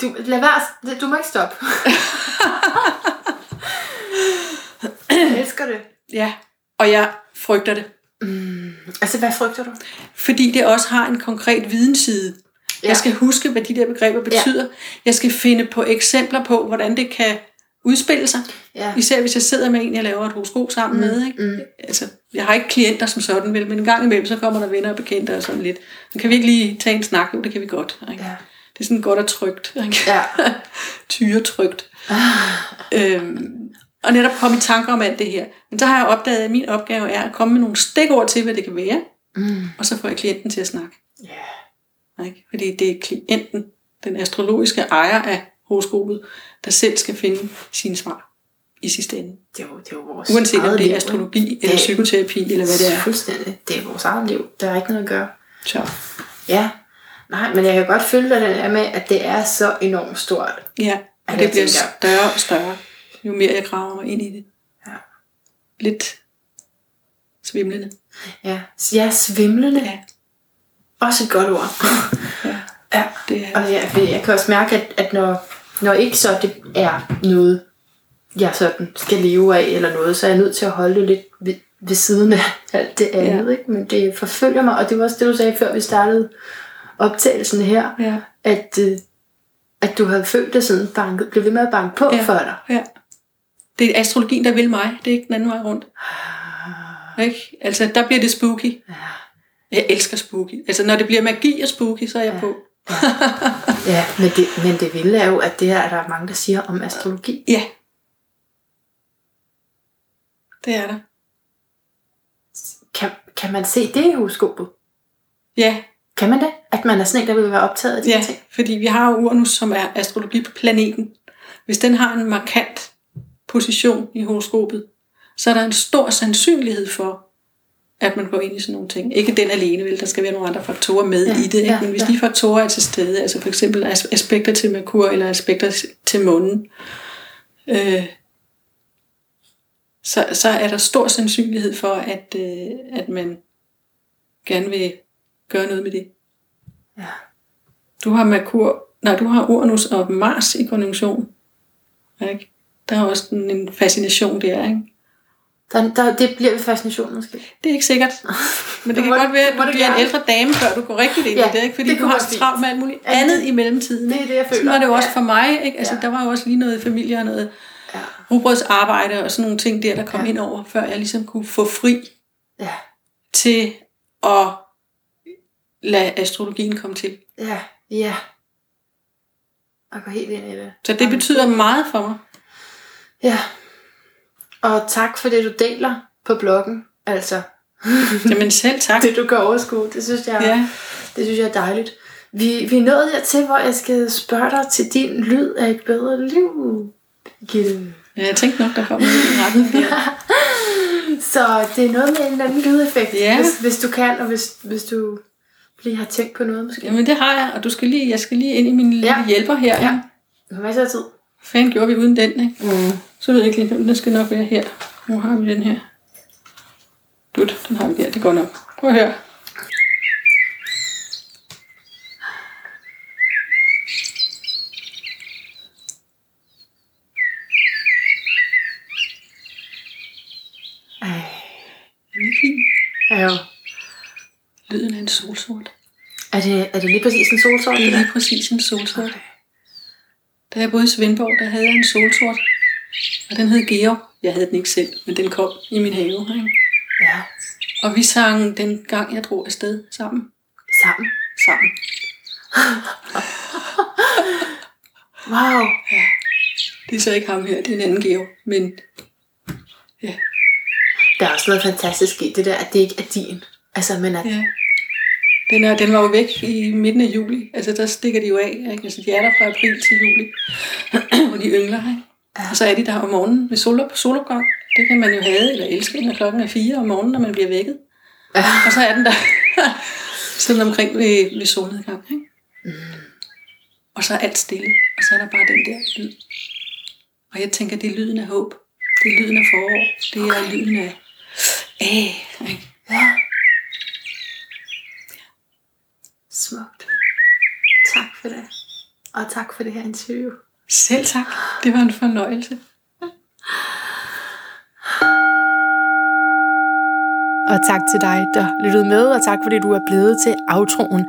du, lad være. Du må ikke stoppe. <laughs> jeg elsker det. Ja. Og jeg frygter det. Altså, hvad frygter du? Fordi det også har en konkret vidensside. Ja. Jeg skal huske, hvad de der begreber betyder. Ja. Jeg skal finde på eksempler på, hvordan det kan udspille sig. Ja. Især hvis jeg sidder med en, jeg laver et horoskop sammen mm. med. Ikke? Mm. Altså, jeg har ikke klienter som sådan, vel, men en gang imellem, så kommer der venner og bekendte og sådan lidt. Men kan vi ikke lige tage en snak? Jo, det kan vi godt. Ikke? Ja. Det er sådan godt og trygt. Ikke? Ja. <laughs> Tyretrygt. øhm, og netop komme i tanker om alt det her. Men så har jeg opdaget, at min opgave er at komme med nogle stikord til, hvad det kan være. Mm. Og så får jeg klienten til at snakke. Ja. Ikke? Fordi det er klienten, den astrologiske ejer af horoskopet, der selv skal finde sine svar i sidste ende. Det er jo, det er jo vores Uanset om det liv, er astrologi eller Det- psykoterapi, eller hvad det er. Fuldstændig. Det er vores eget liv. Der er ikke noget at gøre. Så, Ja. Nej, men jeg kan godt følge dig den der med, at det er så enormt stort. ja, og det det bliver tænker større og større, jo mere jeg graver mig ind i det. Ja. Lidt svimlende. Ja, ja svimlende. Ja. Også et godt ord. <laughs> Ja, ja. det er Og jeg, jeg kan også mærke, at, at når, når ikke så det er noget, jeg sådan skal leve af eller noget, så er jeg nødt til at holde det lidt ved, ved siden af alt det andet. Ja. Ikke? Men det forfølger mig, og det var også det, du sagde, før vi startede optagelsen her, Ja. at, øh, at du havde følt dig sådan banket, blev ved med at banke på Ja. for dig. Ja. Det er astrologien, der vil mig. Det er ikke den anden vej rundt. Ikke? Altså, der bliver det spooky. Ja. Jeg elsker spooky. Altså, når det bliver magi og spooky, så er jeg Ja. på. <laughs> Ja, men det, men det vilde er jo, at det her er der mange, der siger om astrologi. Ja. Det er der. Kan, kan man se det i horoskopet? Ja, Kan man det? At man er sådan en, der vil være optaget af de ja, ting? fordi vi har Uranus, som er astrologi på planeten. Hvis den har en markant position i horoskopet, så er der en stor sandsynlighed for, at man går ind i sådan nogle ting. Ikke den alene, vel? Der skal være nogle andre faktorer med Ja, i det. Ikke? ja, Men hvis ja. de faktorer er til stede, altså for eksempel as- aspekter til Merkur eller aspekter til månen, øh, så, så er der stor sandsynlighed for, at, øh, at man gerne vil gøre noget med det. Ja. Du har Merkur, nej, du har Uranus og Mars i konjunktion. Ikke? Der er også en, en fascination der, ikke? Der, der, det bliver ved fascination måske. Det er ikke sikkert. <laughs> Men det kan må- godt være, at du bliver en gerne. ældre dame, før du går rigtigt ind Ja, i det, ikke? Fordi det du har travlt med alt muligt Ja, andet det- i mellemtiden. det er det, jeg Sådan føler. var det jo også Ja. for mig, ikke? Altså, Ja. der var jo også lige noget familie og noget Ja. rugbrødsarbejde og sådan nogle ting der, der kom Ja. ind over, før jeg ligesom kunne få fri Ja. til at lade astrologien komme til. Ja. Ja. Og gå helt ind i det. Så det betyder meget for mig. Ja. Og tak for det, du deler på bloggen. Altså, <laughs> Jamen selv tak. det du kan overskue. Det synes jeg, Ja. det synes jeg er dejligt. Vi, vi er nået dertil, hvor jeg skal spørge dig til din lyd af et bedre liv. Gitte. ja, jeg tænkte nok, der kom noget i retten der. <laughs> Så det er noget med en eller anden lydeffekt, Ja. hvis, hvis du kan, og hvis, hvis du lige har tænkt på noget måske. Jamen det har jeg, og du skal lige, jeg skal lige ind i min lille Ja. hjælper her. Ja. Du har masser af tid. Fanden gjorde vi uden den, ikke? Mm. Så ved jeg ikke lige, den skal nok være her. Nu har vi den her. Dut, den har vi der, det går nok. Prøv at høre. Er jo, Lyden af en solsort. er, det, er det lige præcis en solsort? Det er Det lige præcis en solsort. Da jeg boede i Svendborg, der havde jeg en solsort. Og den hed Georg. Jeg havde den ikke selv, men den kom i min have. Ikke? Ja, Og vi sang den gang, jeg drog afsted sammen. sammen. Sammen. <laughs> Wow. Det er så ikke ham her, det er en anden Georg. Men ja, Der er også noget fantastisk i det der, at det ikke er din. Altså, men at, ja. Den, er, den var jo væk i midten af juli. Altså, der stikker de jo af. Ikke? Altså, de er der fra april til juli. <clears throat> og de yngler, ikke? Ja. Og så er de der om morgenen ved sol, på solopgang. Det kan man jo have eller elske, når klokken er fire om morgenen, når man bliver vækket. Ja. Og så er den der <laughs> sådan omkring ved, ved solnedgang. Ikke? Mm. Og så er alt stille, og så er der bare den der lyd. Og jeg tænker, det er lyden af håb. Det er lyden af forår. Det er okay. lyden af... Æh, Ja. Smukt. Tak for det. Og tak for det her interview. Selv tak. Det var en fornøjelse. Og tak til dig, der lyttede med, og tak fordi du er blevet til outroen.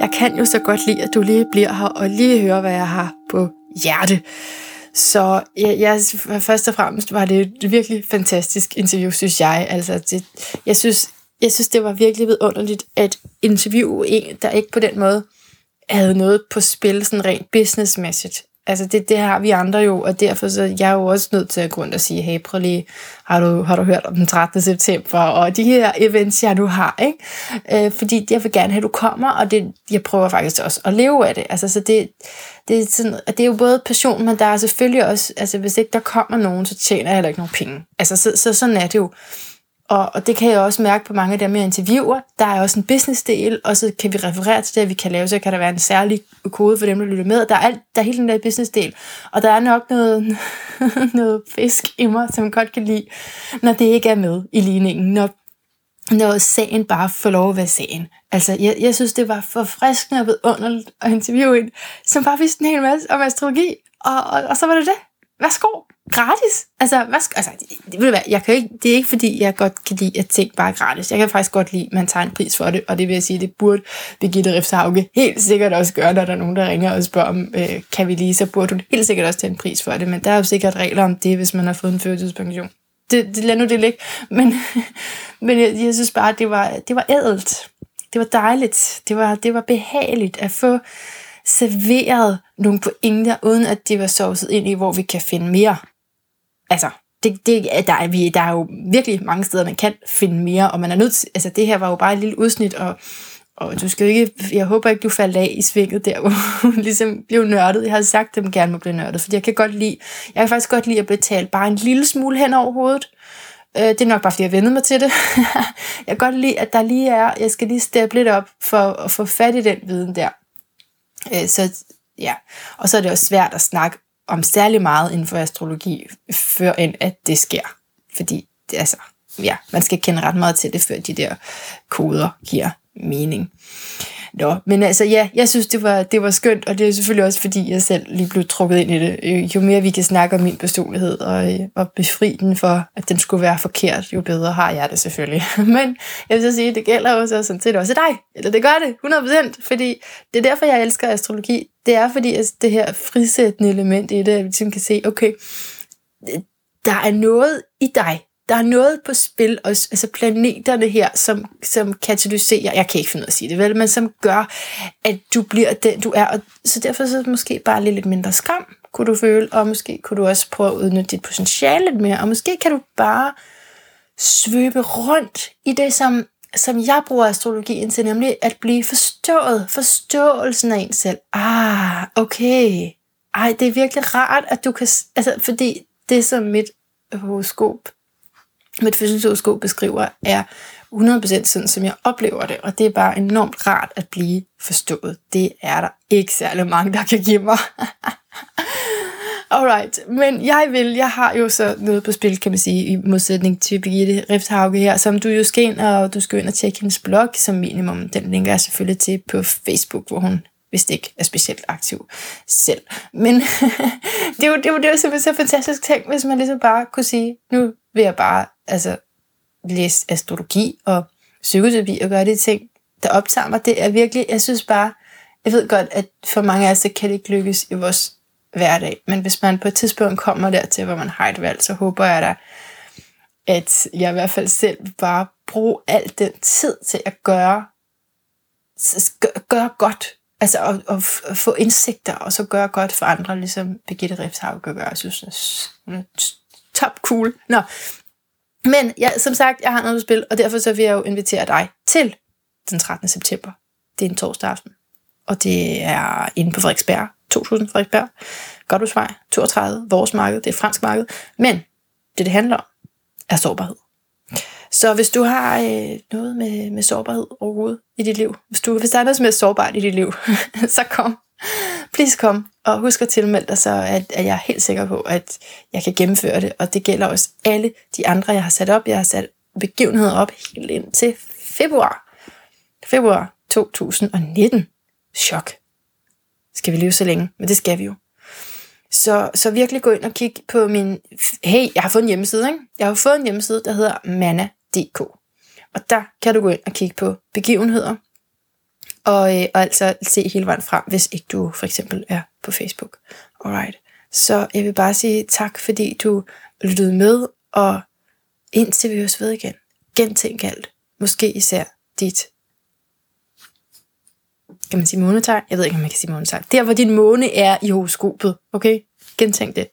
Jeg kan jo så godt lide, at du lige bliver her og lige hører, hvad jeg har på hjerte. Så jeg, jeg, først og fremmest var det et virkelig fantastisk interview, synes jeg. Altså, det, jeg, synes, jeg synes, det var virkelig vidunderligt at interviewe en, der ikke på den måde havde noget på spil, sådan rent businessmæssigt. Altså det, det har vi andre jo, og derfor så jeg er jo også nødt til at gå rundt og sige, hey, prøv lige, har du, har du hørt om den 13. september, og de her events, jeg nu har, ikke? Øh, fordi jeg vil gerne have, at du kommer, og det, jeg prøver faktisk også at leve af det. Altså, så det, det, er sådan, det er jo både passion, men der er selvfølgelig også, altså hvis ikke der kommer nogen, så tjener jeg heller ikke nogen penge. Altså, så, så sådan er det jo. Og, og det kan jeg også mærke på mange af dem, jeg interviewer. Der er også en business-del, og så kan vi referere til det, vi kan lave. Så kan der være en særlig kode for dem, der lytter med. Der er, alt, der er hele den der business-del. Og der er nok noget, <laughs> noget fisk i mig, som jeg godt kan lide, når det ikke er med i ligningen. Når, når sagen bare får lov at være sagen. Altså, jeg, jeg synes, det var forfriskende og vidunderligt at interviewe en, som bare vidste en hel masse om astrologi. Og, og, og så var det det. Værsgo gratis. Altså, hvad, altså det, det, være, jeg kan ikke, det er ikke fordi, jeg godt kan lide, at ting bare er gratis. Jeg kan faktisk godt lide, at man tager en pris for det, og det vil jeg sige, det burde Birgitte Riftshauge helt sikkert også gøre, når der er nogen, der ringer og spørger om, øh, kan vi lige, så burde hun helt sikkert også tage en pris for det, men der er jo sikkert regler om det, hvis man har fået en førtidspension. Det, det lad nu det ligge. <laughs> Men, men jeg, jeg, synes bare, det var, det var ædelt. Det var dejligt. Det var, det var behageligt at få serveret nogle pointer, uden at de var sovset ind i, hvor vi kan finde mere altså, det, det, der, er, vi, der er jo virkelig mange steder, man kan finde mere, og man er nødt til, altså det her var jo bare et lille udsnit, og, og du skal ikke, jeg håber ikke, du faldt af i svinget der, <laughs> hvor du ligesom blev nørdet. Jeg har sagt, at dem gerne må blive nørdet, fordi jeg kan godt lide, jeg kan faktisk godt lide at betale bare en lille smule hen over hovedet. Øh, det er nok bare, fordi jeg vendte mig til det. <laughs> jeg kan godt lide, at der lige er, jeg skal lige steppe lidt op for at få fat i den viden der. Øh, så ja, og så er det også svært at snakke om særlig meget inden for astrologi, før end at det sker. Fordi altså, ja, man skal kende ret meget til det, før de der koder giver mening. Nå, men altså ja, jeg synes, det var, det var skønt, og det er selvfølgelig også, fordi jeg selv lige blev trukket ind i det. Øh, jo mere vi kan snakke om min personlighed og, øh, og befri den for, at den skulle være forkert, jo bedre har jeg det selvfølgelig. <laughs> Men jeg vil så sige, det gælder også sådan set også dig. Eller det gør det, 100%, fordi det er derfor, jeg elsker astrologi. Det er fordi, at det her frisættende element i det, at vi ligesom kan se, okay, øh, der er noget i dig, der er noget på spil, også, altså planeterne her, som, som katalyserer, jeg kan ikke finde ud af at sige det vel, men som gør, at du bliver den, du er. Og så derfor så måske bare lidt mindre skam, kunne du føle, og måske kunne du også prøve at udnytte dit potentiale lidt mere, og måske kan du bare svøbe rundt i det, som, som jeg bruger astrologien til, nemlig at blive forstået, forståelsen af en selv. Ah, okay. Ej, det er virkelig rart, at du kan, altså, fordi det som mit horoskop mit fødselshoroskop beskriver, er 100% sådan, som jeg oplever det, og det er bare enormt rart at blive forstået. Det er der ikke særlig mange, der kan give mig. <laughs> Alright, men jeg vil, jeg har jo så noget på spil, kan man sige, i modsætning til Birgitte Rifthauge her, som du jo skal ind, og du skal ind og tjekke hendes blog som minimum. Den linker jeg selvfølgelig til på Facebook, hvor hun hvis ikke er specielt aktiv selv. Men <laughs> det, er jo, det, er jo, det er jo simpelthen så fantastisk ting, hvis man ligesom bare kunne sige, nu vil jeg bare altså, læse astrologi og psykoterapi og gøre de ting, der optager mig. Det er virkelig, jeg synes bare, jeg ved godt, at for mange af os, det kan det ikke lykkes i vores hverdag. Men hvis man på et tidspunkt kommer dertil, hvor man har et valg, så håber jeg da, at jeg i hvert fald selv bare bruge al den tid til at gøre, gøre godt. Altså at, at få indsigter, og så gøre godt for andre, ligesom Birgitte Rifshav kan gøre. Jeg synes, hun er top cool. Nå, men ja, som sagt, jeg har noget at spil, og derfor så vil jeg jo invitere dig til den 13. september. Det er en torsdag aften. Og det er inde på Frederiksberg, 2000 Frederiksberg. Godhusvej, 32, vores marked, det er fransk marked. Men det, det handler om, er sårbarhed. Så hvis du har øh, noget med, med sårbarhed overhovedet i dit liv, hvis, du, hvis der er noget, som er sårbart i dit liv, <laughs> så kom. Please kom. Og husk at tilmelde dig, så at, at jeg er helt sikker på, at jeg kan gennemføre det. Og det gælder også alle de andre, jeg har sat op. Jeg har sat begivenheder op helt ind til februar. Februar 2019. Chok. Skal vi leve så længe? Men det skal vi jo. Så, så virkelig gå ind og kig på min... Hey, jeg har fået en hjemmeside, ikke? Jeg har fået en hjemmeside, der hedder mana.dk. Og der kan du gå ind og kigge på begivenheder, og, øh, og altså se hele vejen frem, hvis ikke du for eksempel er på Facebook. Alright. Så jeg vil bare sige tak, fordi du lyttede med, og indtil vi høres ved igen, gentænk alt. Måske især dit kan man sige månetegn? Jeg ved ikke, om man kan sige månetegn. Der, hvor din måne er i horoskopet, okay? Gentænk det.